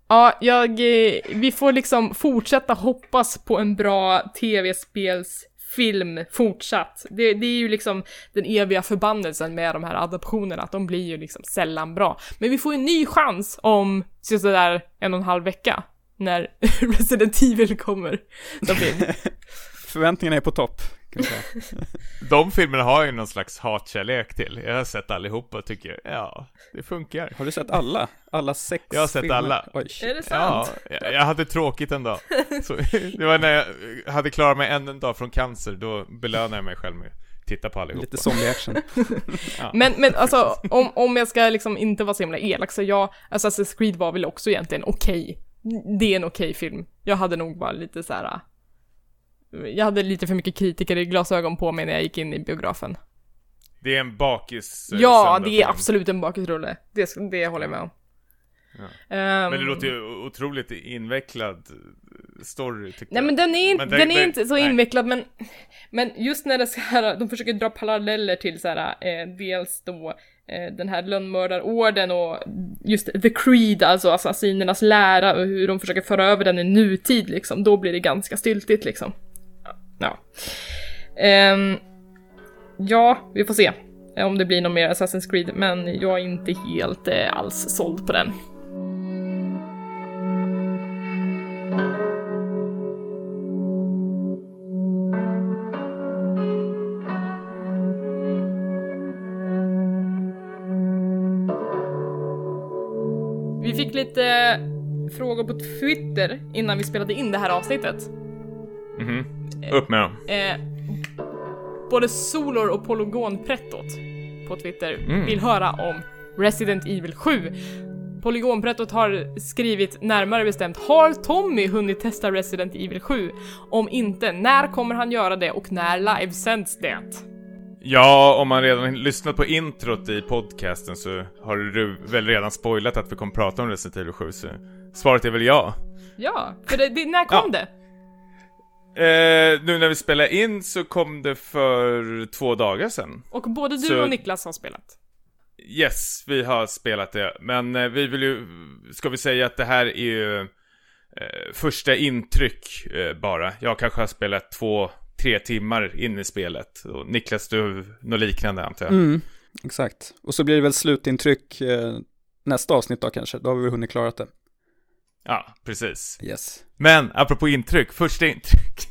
ja, jag, eh, vi får liksom fortsätta hoppas på en bra tv-spelsfilm fortsatt. Det, det är ju liksom den eviga förbannelsen med de här adaptionerna, att de blir ju liksom sällan bra. Men vi får en ny chans om sådär en och en halv vecka, när Resident Evil kommer. Förväntningarna är på topp. Kan vi säga. De filmerna har ju någon slags hatkärlek till. Jag har sett allihopa och tycker, ja, det funkar. Har du sett alla? Alla sex Jag har sett filmer? alla. Oj, är shit. det sant? Ja, jag jag hade tråkigt en dag. Så, det var när jag hade klarat mig en dag från cancer, då belönade jag mig själv med att titta på allihopa. Lite zombie-action. Men, men alltså, om, om jag ska liksom inte vara så himla elak, så jag, Assassin's Creed var väl också egentligen okej. Det är en okej film. Jag hade nog bara lite så här. Jag hade lite för mycket kritiker i glasögon på mig när jag gick in i biografen. Det är en bakis eh, Ja, det är absolut en bakisrulle. Det, det håller jag med om. Ja. Ehm, Men det låter ju otroligt invecklad eh, story tycker Nej jag. men den är, inte, Men det- den är inte så nej. invecklad men, men just när det så här, de försöker dra paralleller till så här, eh, dels då eh, den här lönnmördarorden och just the creed, alltså assassinernas lära och hur de försöker föra över den i nutid liksom, då blir det ganska styltigt liksom. Ja. Um, ja, vi får se eh, om det blir någon mer Assassin's Creed, men jag är inte helt eh, alls såld på den. Vi fick lite eh, frågor på Twitter innan vi spelade in det här avsnittet. Mhm. Upp med dem. Eh, både Solor och Polygonprettot på Twitter Mm. vill höra om Resident Evil 7. Polygonprettot har skrivit närmare bestämt Har Tommy hunnit testa Resident Evil 7? Om inte, när kommer han göra det och när livesänds det? Ja, om man redan lyssnat på introt i podcasten så har du väl redan spoilat att vi kommer prata om Resident Evil 7, så svaret är väl ja. Ja, för det, det, när kom Ja. det? Eh, nu när vi spelar in så kom det för två dagar sedan. Och både du Så- och Niklas har spelat. Yes, vi har spelat det, men eh, vi vill ju, ska vi säga att det här är ju eh, första intryck eh, bara. Jag kanske har spelat två, tre timmar in i spelet. Och Niklas, du, något liknande antar jag? Mm, exakt. Och så blir det väl slutintryck eh, nästa avsnitt då kanske. Då har vi väl hunnit klarat det. Ja, precis. Yes. Men apropå intryck, första intryck.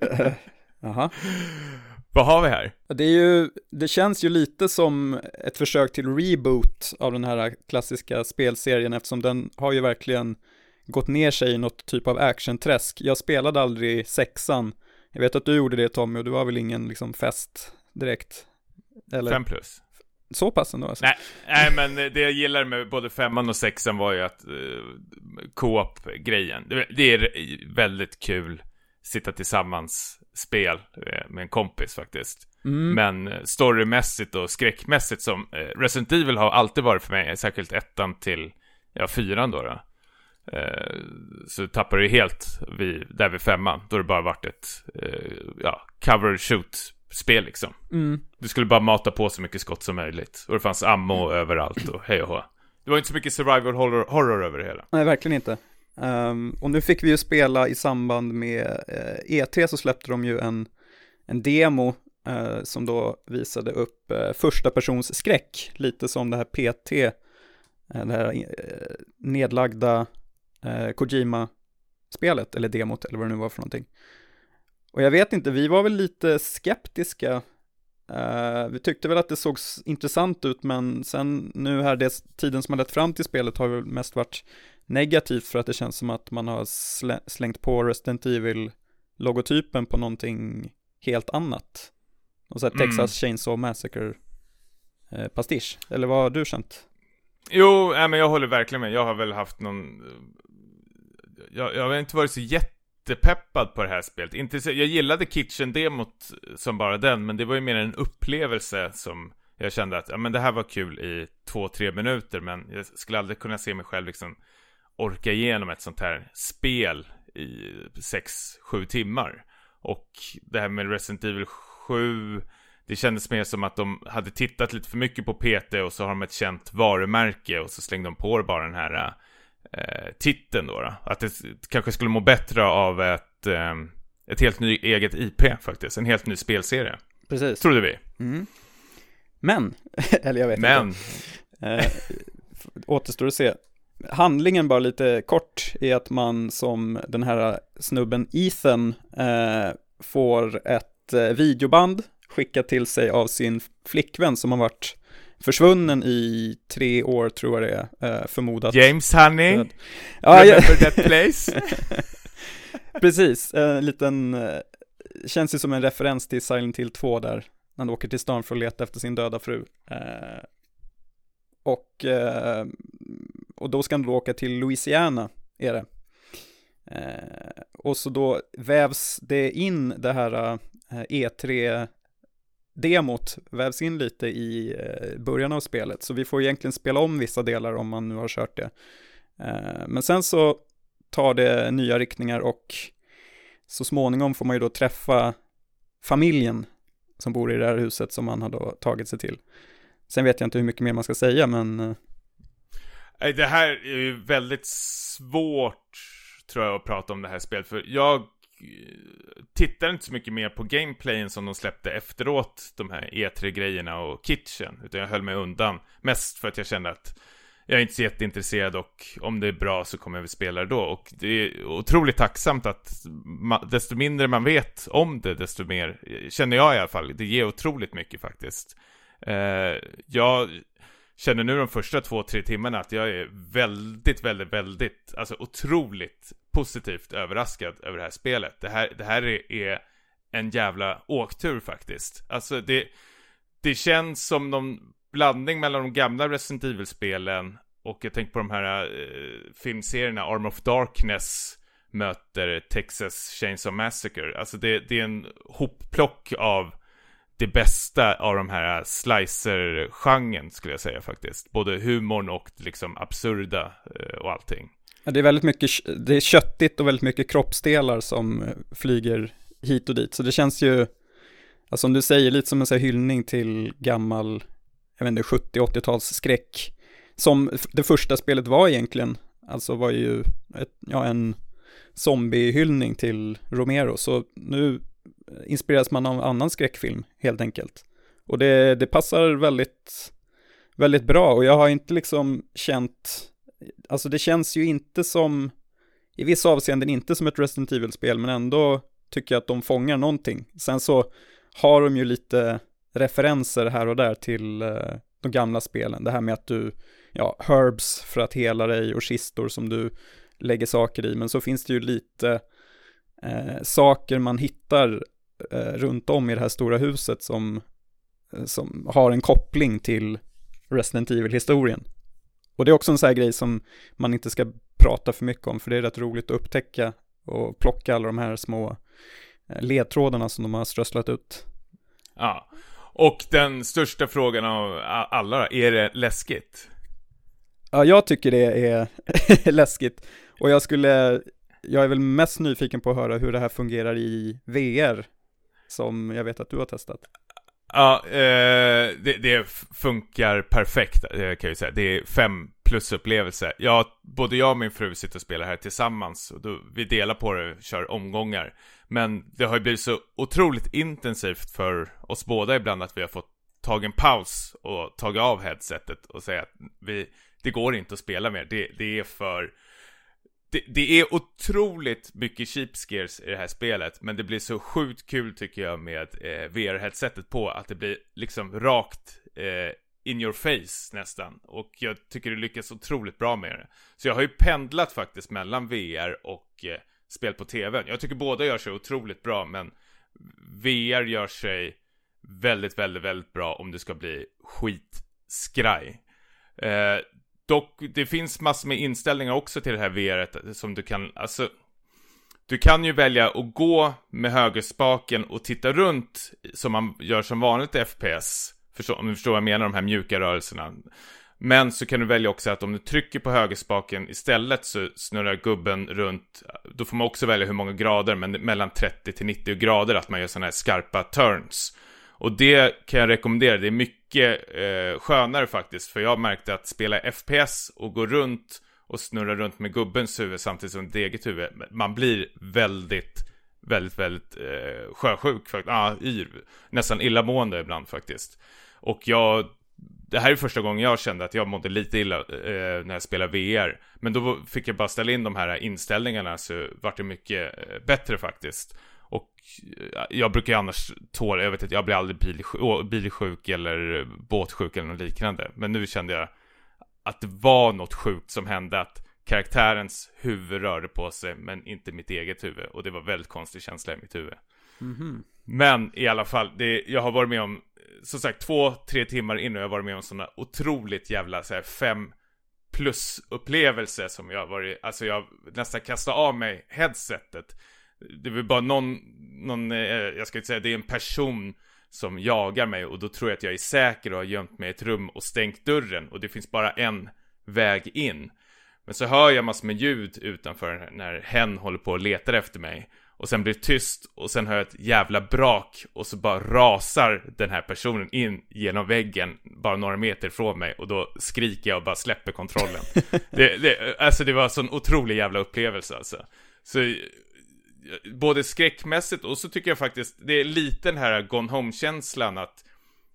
Jaha. Vad har vi här? Det är ju, det känns ju lite som ett försök till reboot av den här klassiska spelserien eftersom den har ju verkligen gått ner sig i något typ av actionträsk. Jag spelade aldrig sexan. Jag vet att du gjorde det Tommy och du var väl ingen liksom fest direkt? Eller Fem plus. Så pass ändå alltså? Nej, nej, men det jag gillar med både femman och sexan var ju att uh, co-op-grejen. Det, det är väldigt kul sitta tillsammans spel eh, med en kompis faktiskt. Mm. Men storymässigt och skräckmässigt som eh, Resident Evil har alltid varit för mig, särskilt ettan till ja, fyran då. då. Så tappar du helt vid, där vid femman. Då har det bara varit ett eh, ja, cover shoot spel liksom. Mm. Du skulle bara mata på så mycket skott som möjligt. Och det fanns ammo överallt och hej och hå. Det var inte så mycket survival horror, horror över det hela. Nej, verkligen inte. Ehm, och nu fick vi ju spela i samband med eh, E3 så släppte de ju en, en demo eh, som då visade upp eh, första persons skräck, lite som det här PT, eh, det här nedlagda Kojima-spelet, eller demot, eller vad det nu var för någonting. Och jag vet inte, vi var väl lite skeptiska. Eh, vi tyckte väl att det såg intressant ut, men sen nu här, det, tiden som har lett fram till spelet har väl mest varit negativt för att det känns som att man har slä, slängt på Resident Evil-logotypen på någonting helt annat. Och så här Mm. Texas Chainsaw Massacre eh. Eller vad har du känt? Jo, nej, men jag håller verkligen med. Jag har väl haft någon... Jag, jag har inte varit så jättepeppad på det här spelet. Inte så, jag gillade Kitchen-demot som bara den, men det var ju mer en upplevelse som jag kände att ja, men det här var kul i två, tre minuter, men jag skulle aldrig kunna se mig själv liksom orka igenom ett sånt här spel i sex, sju timmar. Och det här med Resident Evil 7 det kändes mer som att de hade tittat lite för mycket på PT och så har de ett känt varumärke och så slängde de på bara den här eh, titeln då, då. Att det kanske skulle må bättre av ett, eh, ett helt ny eget IP faktiskt. En helt ny spelserie. Precis. Trodde vi. Mm. Men, eller jag vet Men, inte. Eh, f- återstår att se. Handlingen bara lite kort är att man som den här snubben Ethan eh, får ett eh, videoband skickat till sig av sin flickvän som har varit försvunnen i tre år tror jag det är, eh, förmodat. James Honey. Ja, remember that place? Precis, en liten, eh, känns ju som en referens till Silent Hill 2 där, när han åker till stan för att leta efter sin döda fru. Eh, och, eh, och då ska han då åka till Louisiana, är det. Eh, och så då vävs det in det här eh, E3 demot vävs in lite i eh, början av spelet, så vi får egentligen spela om vissa delar om man nu har kört det. Eh, men sen så tar det nya riktningar och så småningom får man ju då träffa familjen som bor i det här huset som man har då tagit sig till. Sen vet jag inte hur mycket mer man ska säga, men eh, Det här är ju väldigt svårt, tror jag, att prata om det här spelet. För jag tittade tittar inte så mycket mer på gameplayen som de släppte efteråt, de här E3-grejerna och Kitchen. Utan jag höll mig undan. Mest för att jag kände att jag är inte så jätteintresserad och om det är bra så kommer jag väl spela det då. Och det är otroligt tacksamt att desto mindre man vet om det, desto mer, eh, känner jag i alla fall, det ger otroligt mycket faktiskt. Eh, jag känner nu de första två, tre timmarna att jag är väldigt, väldigt, väldigt, alltså otroligt positivt överraskad över det här spelet. Det här, det här är, är en jävla åktur faktiskt. Alltså det, det känns som någon blandning mellan de gamla Resident Evil-spelen och jag tänker på de här eh, filmserierna Arm of Darkness möter Texas Chainsaw Massacre. Alltså det, det är en hopplock av det bästa av de här slicer-genren skulle jag säga faktiskt. Både humorn och liksom absurda eh, och allting ja, det är väldigt mycket, det är köttigt och väldigt mycket kroppsdelar som eh, flyger hit och dit. Så det känns ju, alltså som du säger, lite som en så här hyllning till gammal, jag vet inte, 70-80-tals skräck. Som det första spelet var egentligen, alltså var ju ett, ja, en zombiehyllning till Romero. Så nu eh, inspireras man av annan skräckfilm helt enkelt. Och det, det passar väldigt, väldigt bra och jag har inte liksom känt, alltså det känns ju inte som, i vissa avseenden inte som ett Resident Evil-spel men ändå tycker jag att de fångar någonting. Sen så har de ju lite referenser här och där till eh, de gamla spelen. Det här med att du, ja, herbs för att hela dig och kistor som du lägger saker i. Men så finns det ju lite eh, saker man hittar eh, runt om i det här stora huset som, eh, som har en koppling till Resident Evil-historien. Och det är också en sån här grej som man inte ska prata för mycket om, för det är rätt roligt att upptäcka och plocka alla de här små eh, ledtrådarna som de har strösslat ut. Ja. Och den största frågan av alla är det läskigt? Ja, jag tycker det är läskigt. Och jag skulle, jag är väl mest nyfiken på att höra hur det här fungerar i VR. som jag vet att du har testat. Ja, eh, det, det, funkar perfekt eh, kan jag ju säga. Det är fem plus upplevelse. Ja, både jag och min fru sitter och spelar här tillsammans. Och då, vi delar på det, och kör omgångar. Men det har ju blivit så otroligt intensivt för oss båda ibland att vi har fått tagit en paus och tagit av headsetet och säga att vi, det går inte att spela mer. Det, det är för det, det, är otroligt mycket cheap scares i det här spelet, men det blir så sjukt kul tycker jag med eh, VR-headsetet på, att det blir liksom rakt eh, in your face nästan. Och jag tycker det lyckas otroligt bra med det. Så jag har ju pendlat faktiskt mellan VR och eh, spel på TV. Jag tycker båda gör sig otroligt bra, men VR gör sig väldigt, väldigt, väldigt bra om det ska bli skitskraj. Eh, Dock, det finns massor med inställningar också till det här VR som du kan, alltså du kan ju välja att gå med högerspaken och titta runt som man gör som vanligt i FPS. Förstår, om du förstår vad jag menar, de här mjuka rörelserna. Men så kan du välja också att om du trycker på högerspaken istället så snurrar gubben runt. Då får man också välja hur många grader, men mellan 30 till 90 grader att man gör sådana här skarpa turns. Och det kan jag rekommendera, det är mycket eh, skönare faktiskt. För jag märkte att spela FPS och gå runt och snurra runt med gubbens huvud samtidigt som ett eget huvud. Man blir väldigt, väldigt, väldigt eh, sjösjuk. faktiskt. ah, yr. Nästan illamående ibland faktiskt. Och jag, det här är första gången jag kände att jag mådde lite illa eh, när jag spelade VR. Men då fick jag bara ställa in de här inställningarna så vart det mycket eh, bättre faktiskt. Och jag brukar ju annars tåla, jag vet inte, jag blir aldrig bilsjuk, bilsjuk eller båtsjuk eller något liknande. Men nu kände jag att det var något sjukt som hände, att karaktärens huvud rörde på sig, men inte mitt eget huvud. Och det var väldigt konstig känsla i mitt huvud. Mm -hmm. Men i alla fall, det, jag har varit med om, som sagt, två, tre timmar in och jag har varit med om sådana otroligt jävla, så här, fem plus upplevelse som jag varit, alltså jag nästan kastade av mig headsetet det är väl bara någon, någon, eh, jag ska inte säga det är en person som jagar mig och då tror jag att jag är säker och har gömt mig i ett rum och stängt dörren och det finns bara en väg in. Men så hör jag massor med ljud utanför när hen håller på och letar efter mig. Och sen blir det tyst och sen hör jag ett jävla brak och så bara rasar den här personen in genom väggen bara några meter ifrån mig och då skriker jag och bara släpper kontrollen. det, det, alltså det var en sån otrolig jävla upplevelse alltså. Så både skräckmässigt och så tycker jag faktiskt det är lite den här Gone Home-känslan att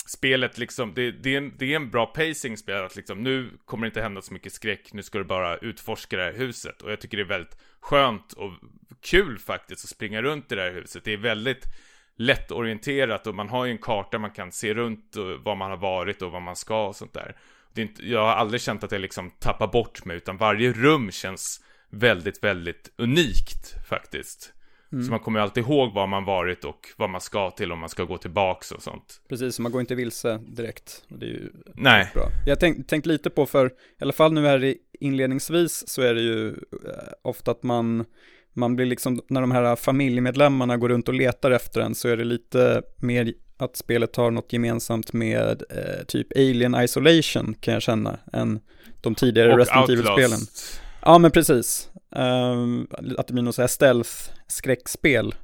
spelet liksom, det, det, är en, det är en bra pacing spel att liksom nu kommer det inte hända så mycket skräck, nu ska du bara utforska det här huset och jag tycker det är väldigt skönt och kul faktiskt att springa runt i det här huset. Det är väldigt lättorienterat och man har ju en karta man kan se runt och var man har varit och var man ska och sånt där. Det är inte, jag har aldrig känt att jag liksom tappar bort mig utan varje rum känns väldigt, väldigt unikt faktiskt. Mm. Så man kommer ju alltid ihåg var man varit och vad man ska till om man ska gå tillbaks och sånt. Precis, man går inte vilse direkt. Det är ju Nej. Bra. Jag tänkt tänk lite på, för i alla fall nu här inledningsvis så är det ju eh, ofta att man, man blir liksom, när de här familjemedlemmarna går runt och letar efter en så är det lite mer att spelet har något gemensamt med eh, typ Alien Isolation kan jag känna, än de tidigare och Resident Evil-spelen. Ja men precis. Um, att det blir något så här stealth-skräckspel.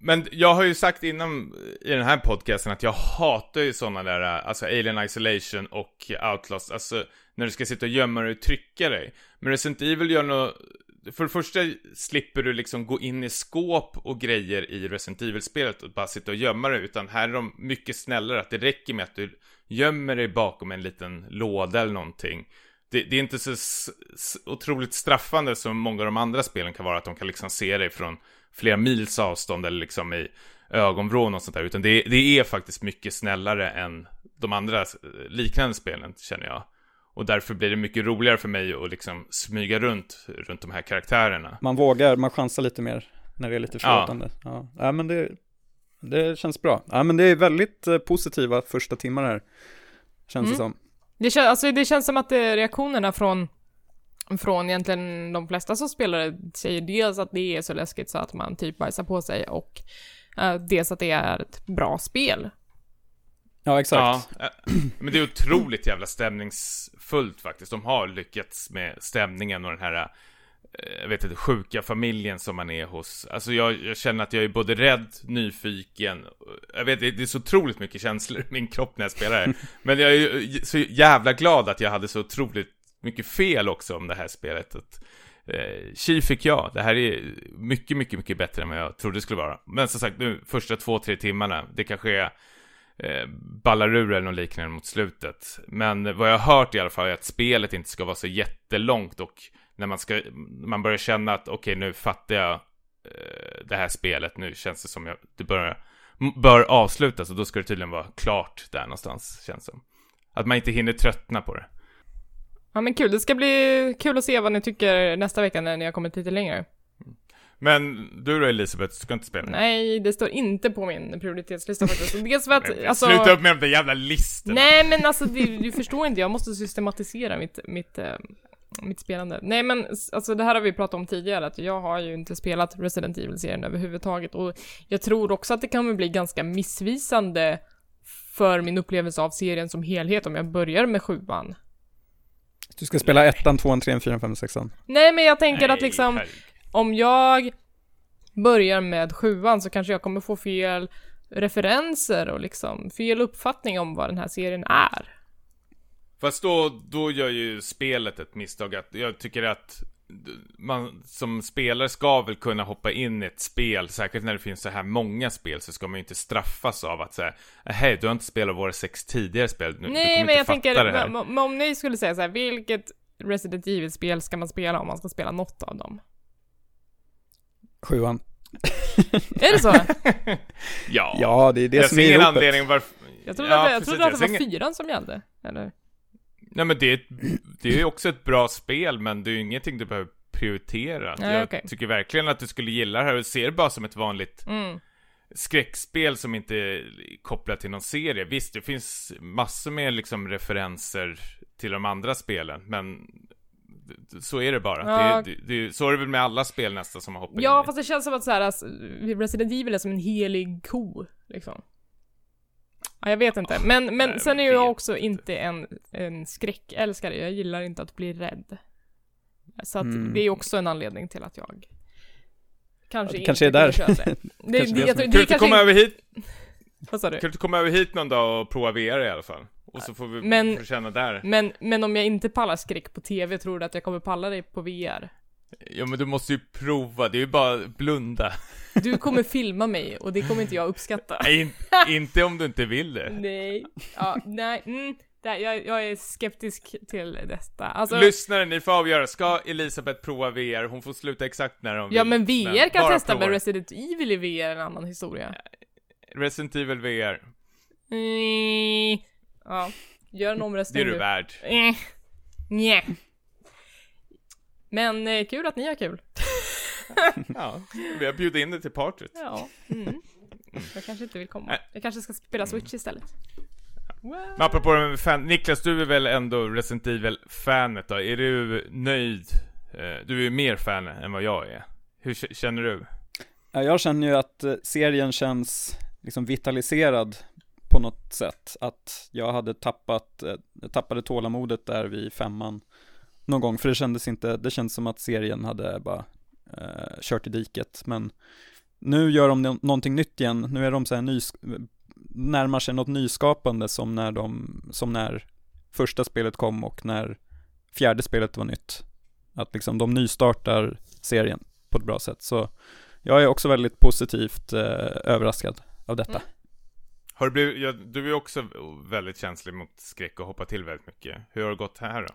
Men jag har ju sagt innan i den här podcasten att jag hatar ju sådana där, alltså Alien Isolation och Outlast, alltså när du ska sitta och gömma dig och trycka dig. Men Resident Evil gör något, för det första slipper du liksom gå in i skåp och grejer i Resident Evil-spelet och bara sitta och gömma dig, utan här är de mycket snällare, att det räcker med att du gömmer dig bakom en liten låda eller någonting det, det, är inte så otroligt straffande som många av de andra spelen kan vara, att de kan liksom se dig från flera mils avstånd eller liksom i ögonvrån och sånt där, utan det, det är faktiskt mycket snällare än de andra liknande spelen, känner jag. Och därför blir det mycket roligare för mig att liksom smyga runt, runt de här karaktärerna. Man vågar, man chansar lite mer när det är lite förlåtande. Ja. ja. ja, men det, det känns bra. Ja, men det är väldigt eh, positiva första timmar här, känns mm. det som. Det, kän, alltså, det känns som att det, reaktionerna från, från egentligen de flesta som spelar säger dels att det är så läskigt så att man typ bajsar på sig och uh, dels att det är ett bra spel. Ja, exakt. Ja, eh, men det är otroligt jävla stämningsfullt faktiskt. De har lyckats med stämningen och den här eh, jag vet inte, sjuka familjen som man är hos. Alltså jag, jag känner att jag är både rädd, nyfiken, jag vet det är så otroligt mycket känslor i min kropp när jag spelar det. Men jag är ju så jävla glad att jag hade så otroligt mycket fel också om det här spelet. Att, eh, Chi fick jag, det här är mycket, mycket, mycket bättre än vad jag trodde det skulle vara. Men som sagt, nu första två, tre timmarna, det kanske är eh, ballar ur eller något liknande mot slutet. Men vad jag har hört i alla fall är att spelet inte ska vara så jättelångt och när man ska, man börjar känna att okej okay, nu fattar jag eh, det här spelet, nu känns det som jag, det börjar, bör avslutas och då ska det tydligen vara klart där någonstans, känns som. Att man inte hinner tröttna på det. Ja men kul, det ska bli kul att se vad ni tycker nästa vecka när ni har kommit lite längre. Men du då Elisabeth, du ska inte spela? Nej, det står inte på min prioritetslista faktiskt. Dels för att, alltså... Sluta upp med de där jävla listorna! Nej men alltså, det, du förstår inte, jag måste systematisera mitt, mitt, äh, mitt spelande. Nej men, alltså det här har vi pratat om tidigare, att jag har ju inte spelat Resident Evil-serien överhuvudtaget och jag tror också att det kan bli ganska missvisande för min upplevelse av serien som helhet om jag börjar med sjuan. Du ska spela ettan, tvåan, trean, fyran, femman, sexan? Nej men jag tänker Nej, att liksom herregud om jag börjar med sjuan så kanske jag kommer få fel referenser och liksom fel uppfattning om vad den här serien är. Fast då, då gör ju spelet ett misstag att jag tycker att man som spelare ska väl kunna hoppa in i ett spel, särskilt när det finns så här många spel så ska man ju inte straffas av att säga hej, du har inte spelat våra sex tidigare spel, nu, Nej, men jag tänker, om ni skulle säga så här, vilket Resident Evil-spel ska man spela om man ska spela något av dem? Sjuan. är det så? ja. Ja, det är det jag som är ropet. anledning varför... Jag trodde, ja, att, jag trodde att det var fyran som gällde, eller? Nej men det är, det är ju också ett bra spel, men det är ju ingenting du behöver prioritera. Nej, jag okay. tycker verkligen att du skulle gilla det här och ser det bara som ett vanligt mm. skräckspel som inte är kopplat till någon serie. Visst, det finns massor med liksom referenser till de andra spelen, men så är det bara. Ja. Det, det, det, så är det väl med alla spel nästan som har hoppat Ja, in fast det känns som att så här, alltså, Resident Evil är som en helig ko, liksom. Ja, jag vet inte. Men, men jag sen är jag också inte en, en skräckälskare. Jag gillar inte att bli rädd. Så att mm. det är också en anledning till att jag kanske ja, inte kanske är där. köra det. det, det, det, det, det, kanske... komma över hit. Vad sa du? Kan du komma över hit någon dag och prova VR i alla fall? Och så får vi men, känna där. Men, men om jag inte pallar skräck på TV, tror du att jag kommer palla det på VR? Ja men du måste ju prova, det är ju bara blunda. Du kommer filma mig och det kommer inte jag uppskatta. Nej, in, inte om du inte vill det. Nej, ja, nej, mm, där, jag, jag är skeptisk till detta. Alltså, Lyssnare, ni får avgöra. Ska Elisabeth prova VR? Hon får sluta exakt när hon vill. Ja men VR men kan testa, men Resident Evil i VR är en annan historia. Resident Evil VR. Mm, Ja, gör en omröstning Det är du värd. Eh, nja. Men eh, kul att ni har kul. ja, vi har bjudit in dig till partyt. Ja. Mm. Jag kanske inte vill komma. Jag kanske ska spela Switch istället. Men apropå med fan, Niklas, du är väl ändå Resident Evil-fanet då? Är du nöjd? Eh, du är ju mer fan än vad jag är. Hur känner du? Ja, jag känner ju att eh, serien känns liksom vitaliserad på något sätt. Att jag hade tappat, eh, tappade tålamodet där vid femman någon gång. För det kändes inte, det kändes som att serien hade bara eh, kört i diket. Men nu gör de någonting nytt igen. Nu är de så här nys närmar sig något nyskapande som när de, som när första spelet kom och när fjärde spelet var nytt. Att liksom de nystartar serien på ett bra sätt. Så jag är också väldigt positivt eh, överraskad av detta. Mm. Har du blivit, ja, du är också väldigt känslig mot skräck och hoppar till väldigt mycket. Hur har det gått här då?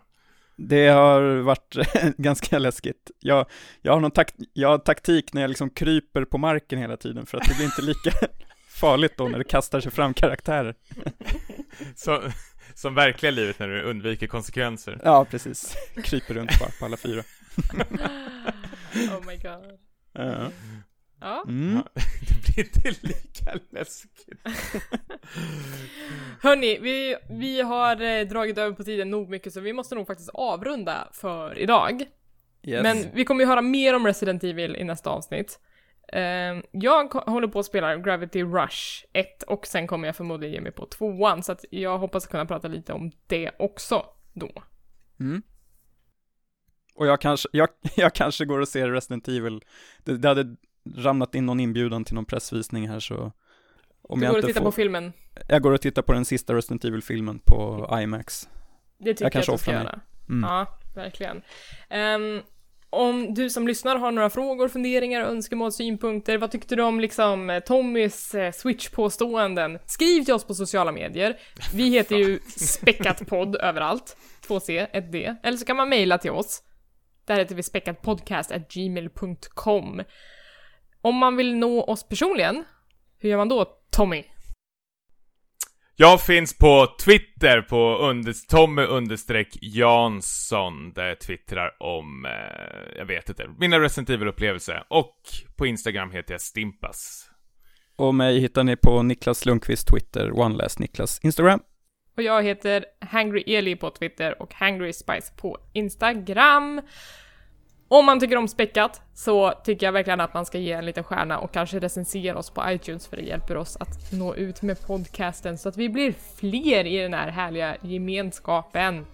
Det har varit ganska läskigt. Jag, jag, har någon takt, jag har taktik när jag liksom kryper på marken hela tiden för att det blir inte lika farligt då när det kastar sig fram karaktärer. Så, som verkliga livet när du undviker konsekvenser. Ja, precis. Kryper runt bara på alla fyra. oh my god. Ja. Ja. Mm. det blir inte lika läskigt. Hörni, vi, vi har eh, dragit över på tiden nog mycket så vi måste nog faktiskt avrunda för idag. Yes. Men vi kommer ju höra mer om Resident Evil i nästa avsnitt. Uh, jag håller på att spela Gravity Rush 1 och sen kommer jag förmodligen ge mig på tvåan så att jag hoppas kunna prata lite om det också då. Mm. Och jag kanske, jag, jag kanske går och ser Resident Evil. Det, det hade ramlat in någon inbjudan till någon pressvisning här så om du jag går och inte tittar får, på filmen. Jag går och tittar på den sista Resident Evil-filmen på IMAX. Det tycker Jag jag, kanske att du ska göra. Mm. Ja, verkligen. Ehm, om du som lyssnar har några frågor, funderingar, önskemål, synpunkter, vad tyckte du om liksom eh, Tommys eh, switch-påståenden? Skriv till oss på sociala medier. Vi heter ju Späckat podd överallt. 2C, 1D. Eller så kan man mejla till oss. Där heter vi späckatpodcast.gmail.com. Om man vill nå oss personligen, hur gör man då, Tommy? Jag finns på Twitter på under, Tommy understreck Jansson där jag twittrar om, eh, jag vet inte, mina Resident Evil-upplevelser. Och på Instagram heter jag Stimpas. Och mig hittar ni på Niklas Lundqvist Twitter, OneLast Niklas Instagram. Och jag heter Hangry Eli på Twitter och Hangry Spice på Instagram. Om man tycker om Späckat så tycker jag verkligen att man ska ge en liten stjärna och kanske recensera oss på iTunes för det hjälper oss att nå ut med podcasten så att vi blir fler i den här härliga gemenskapen.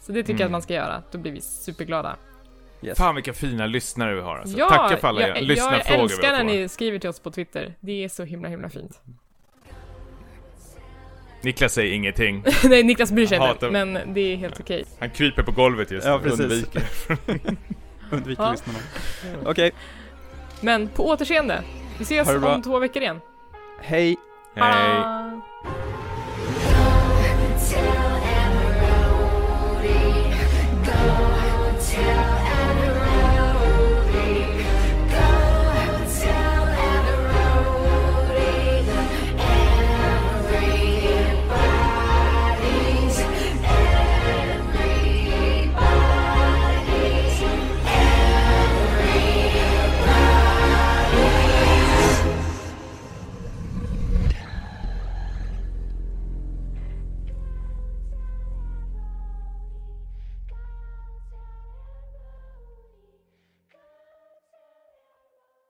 Så det tycker jag att man ska göra, då blir vi superglada. Yes. Fan vilka fina lyssnare vi har alltså. Tackar för alla jag, jag lyssnarfrågor älskar vi när får. ni skriver till oss på Twitter. Det är så himla himla fint. Niklas säger ingenting. Nej, Niklas bryr sig Jag inte, men det är helt okej. Han kryper på golvet just Ja, nu. precis. Undviker. Undvik Ja. att lyssna. Okej, Men på återseende. Vi ses om två veckor igen. hej! Hej.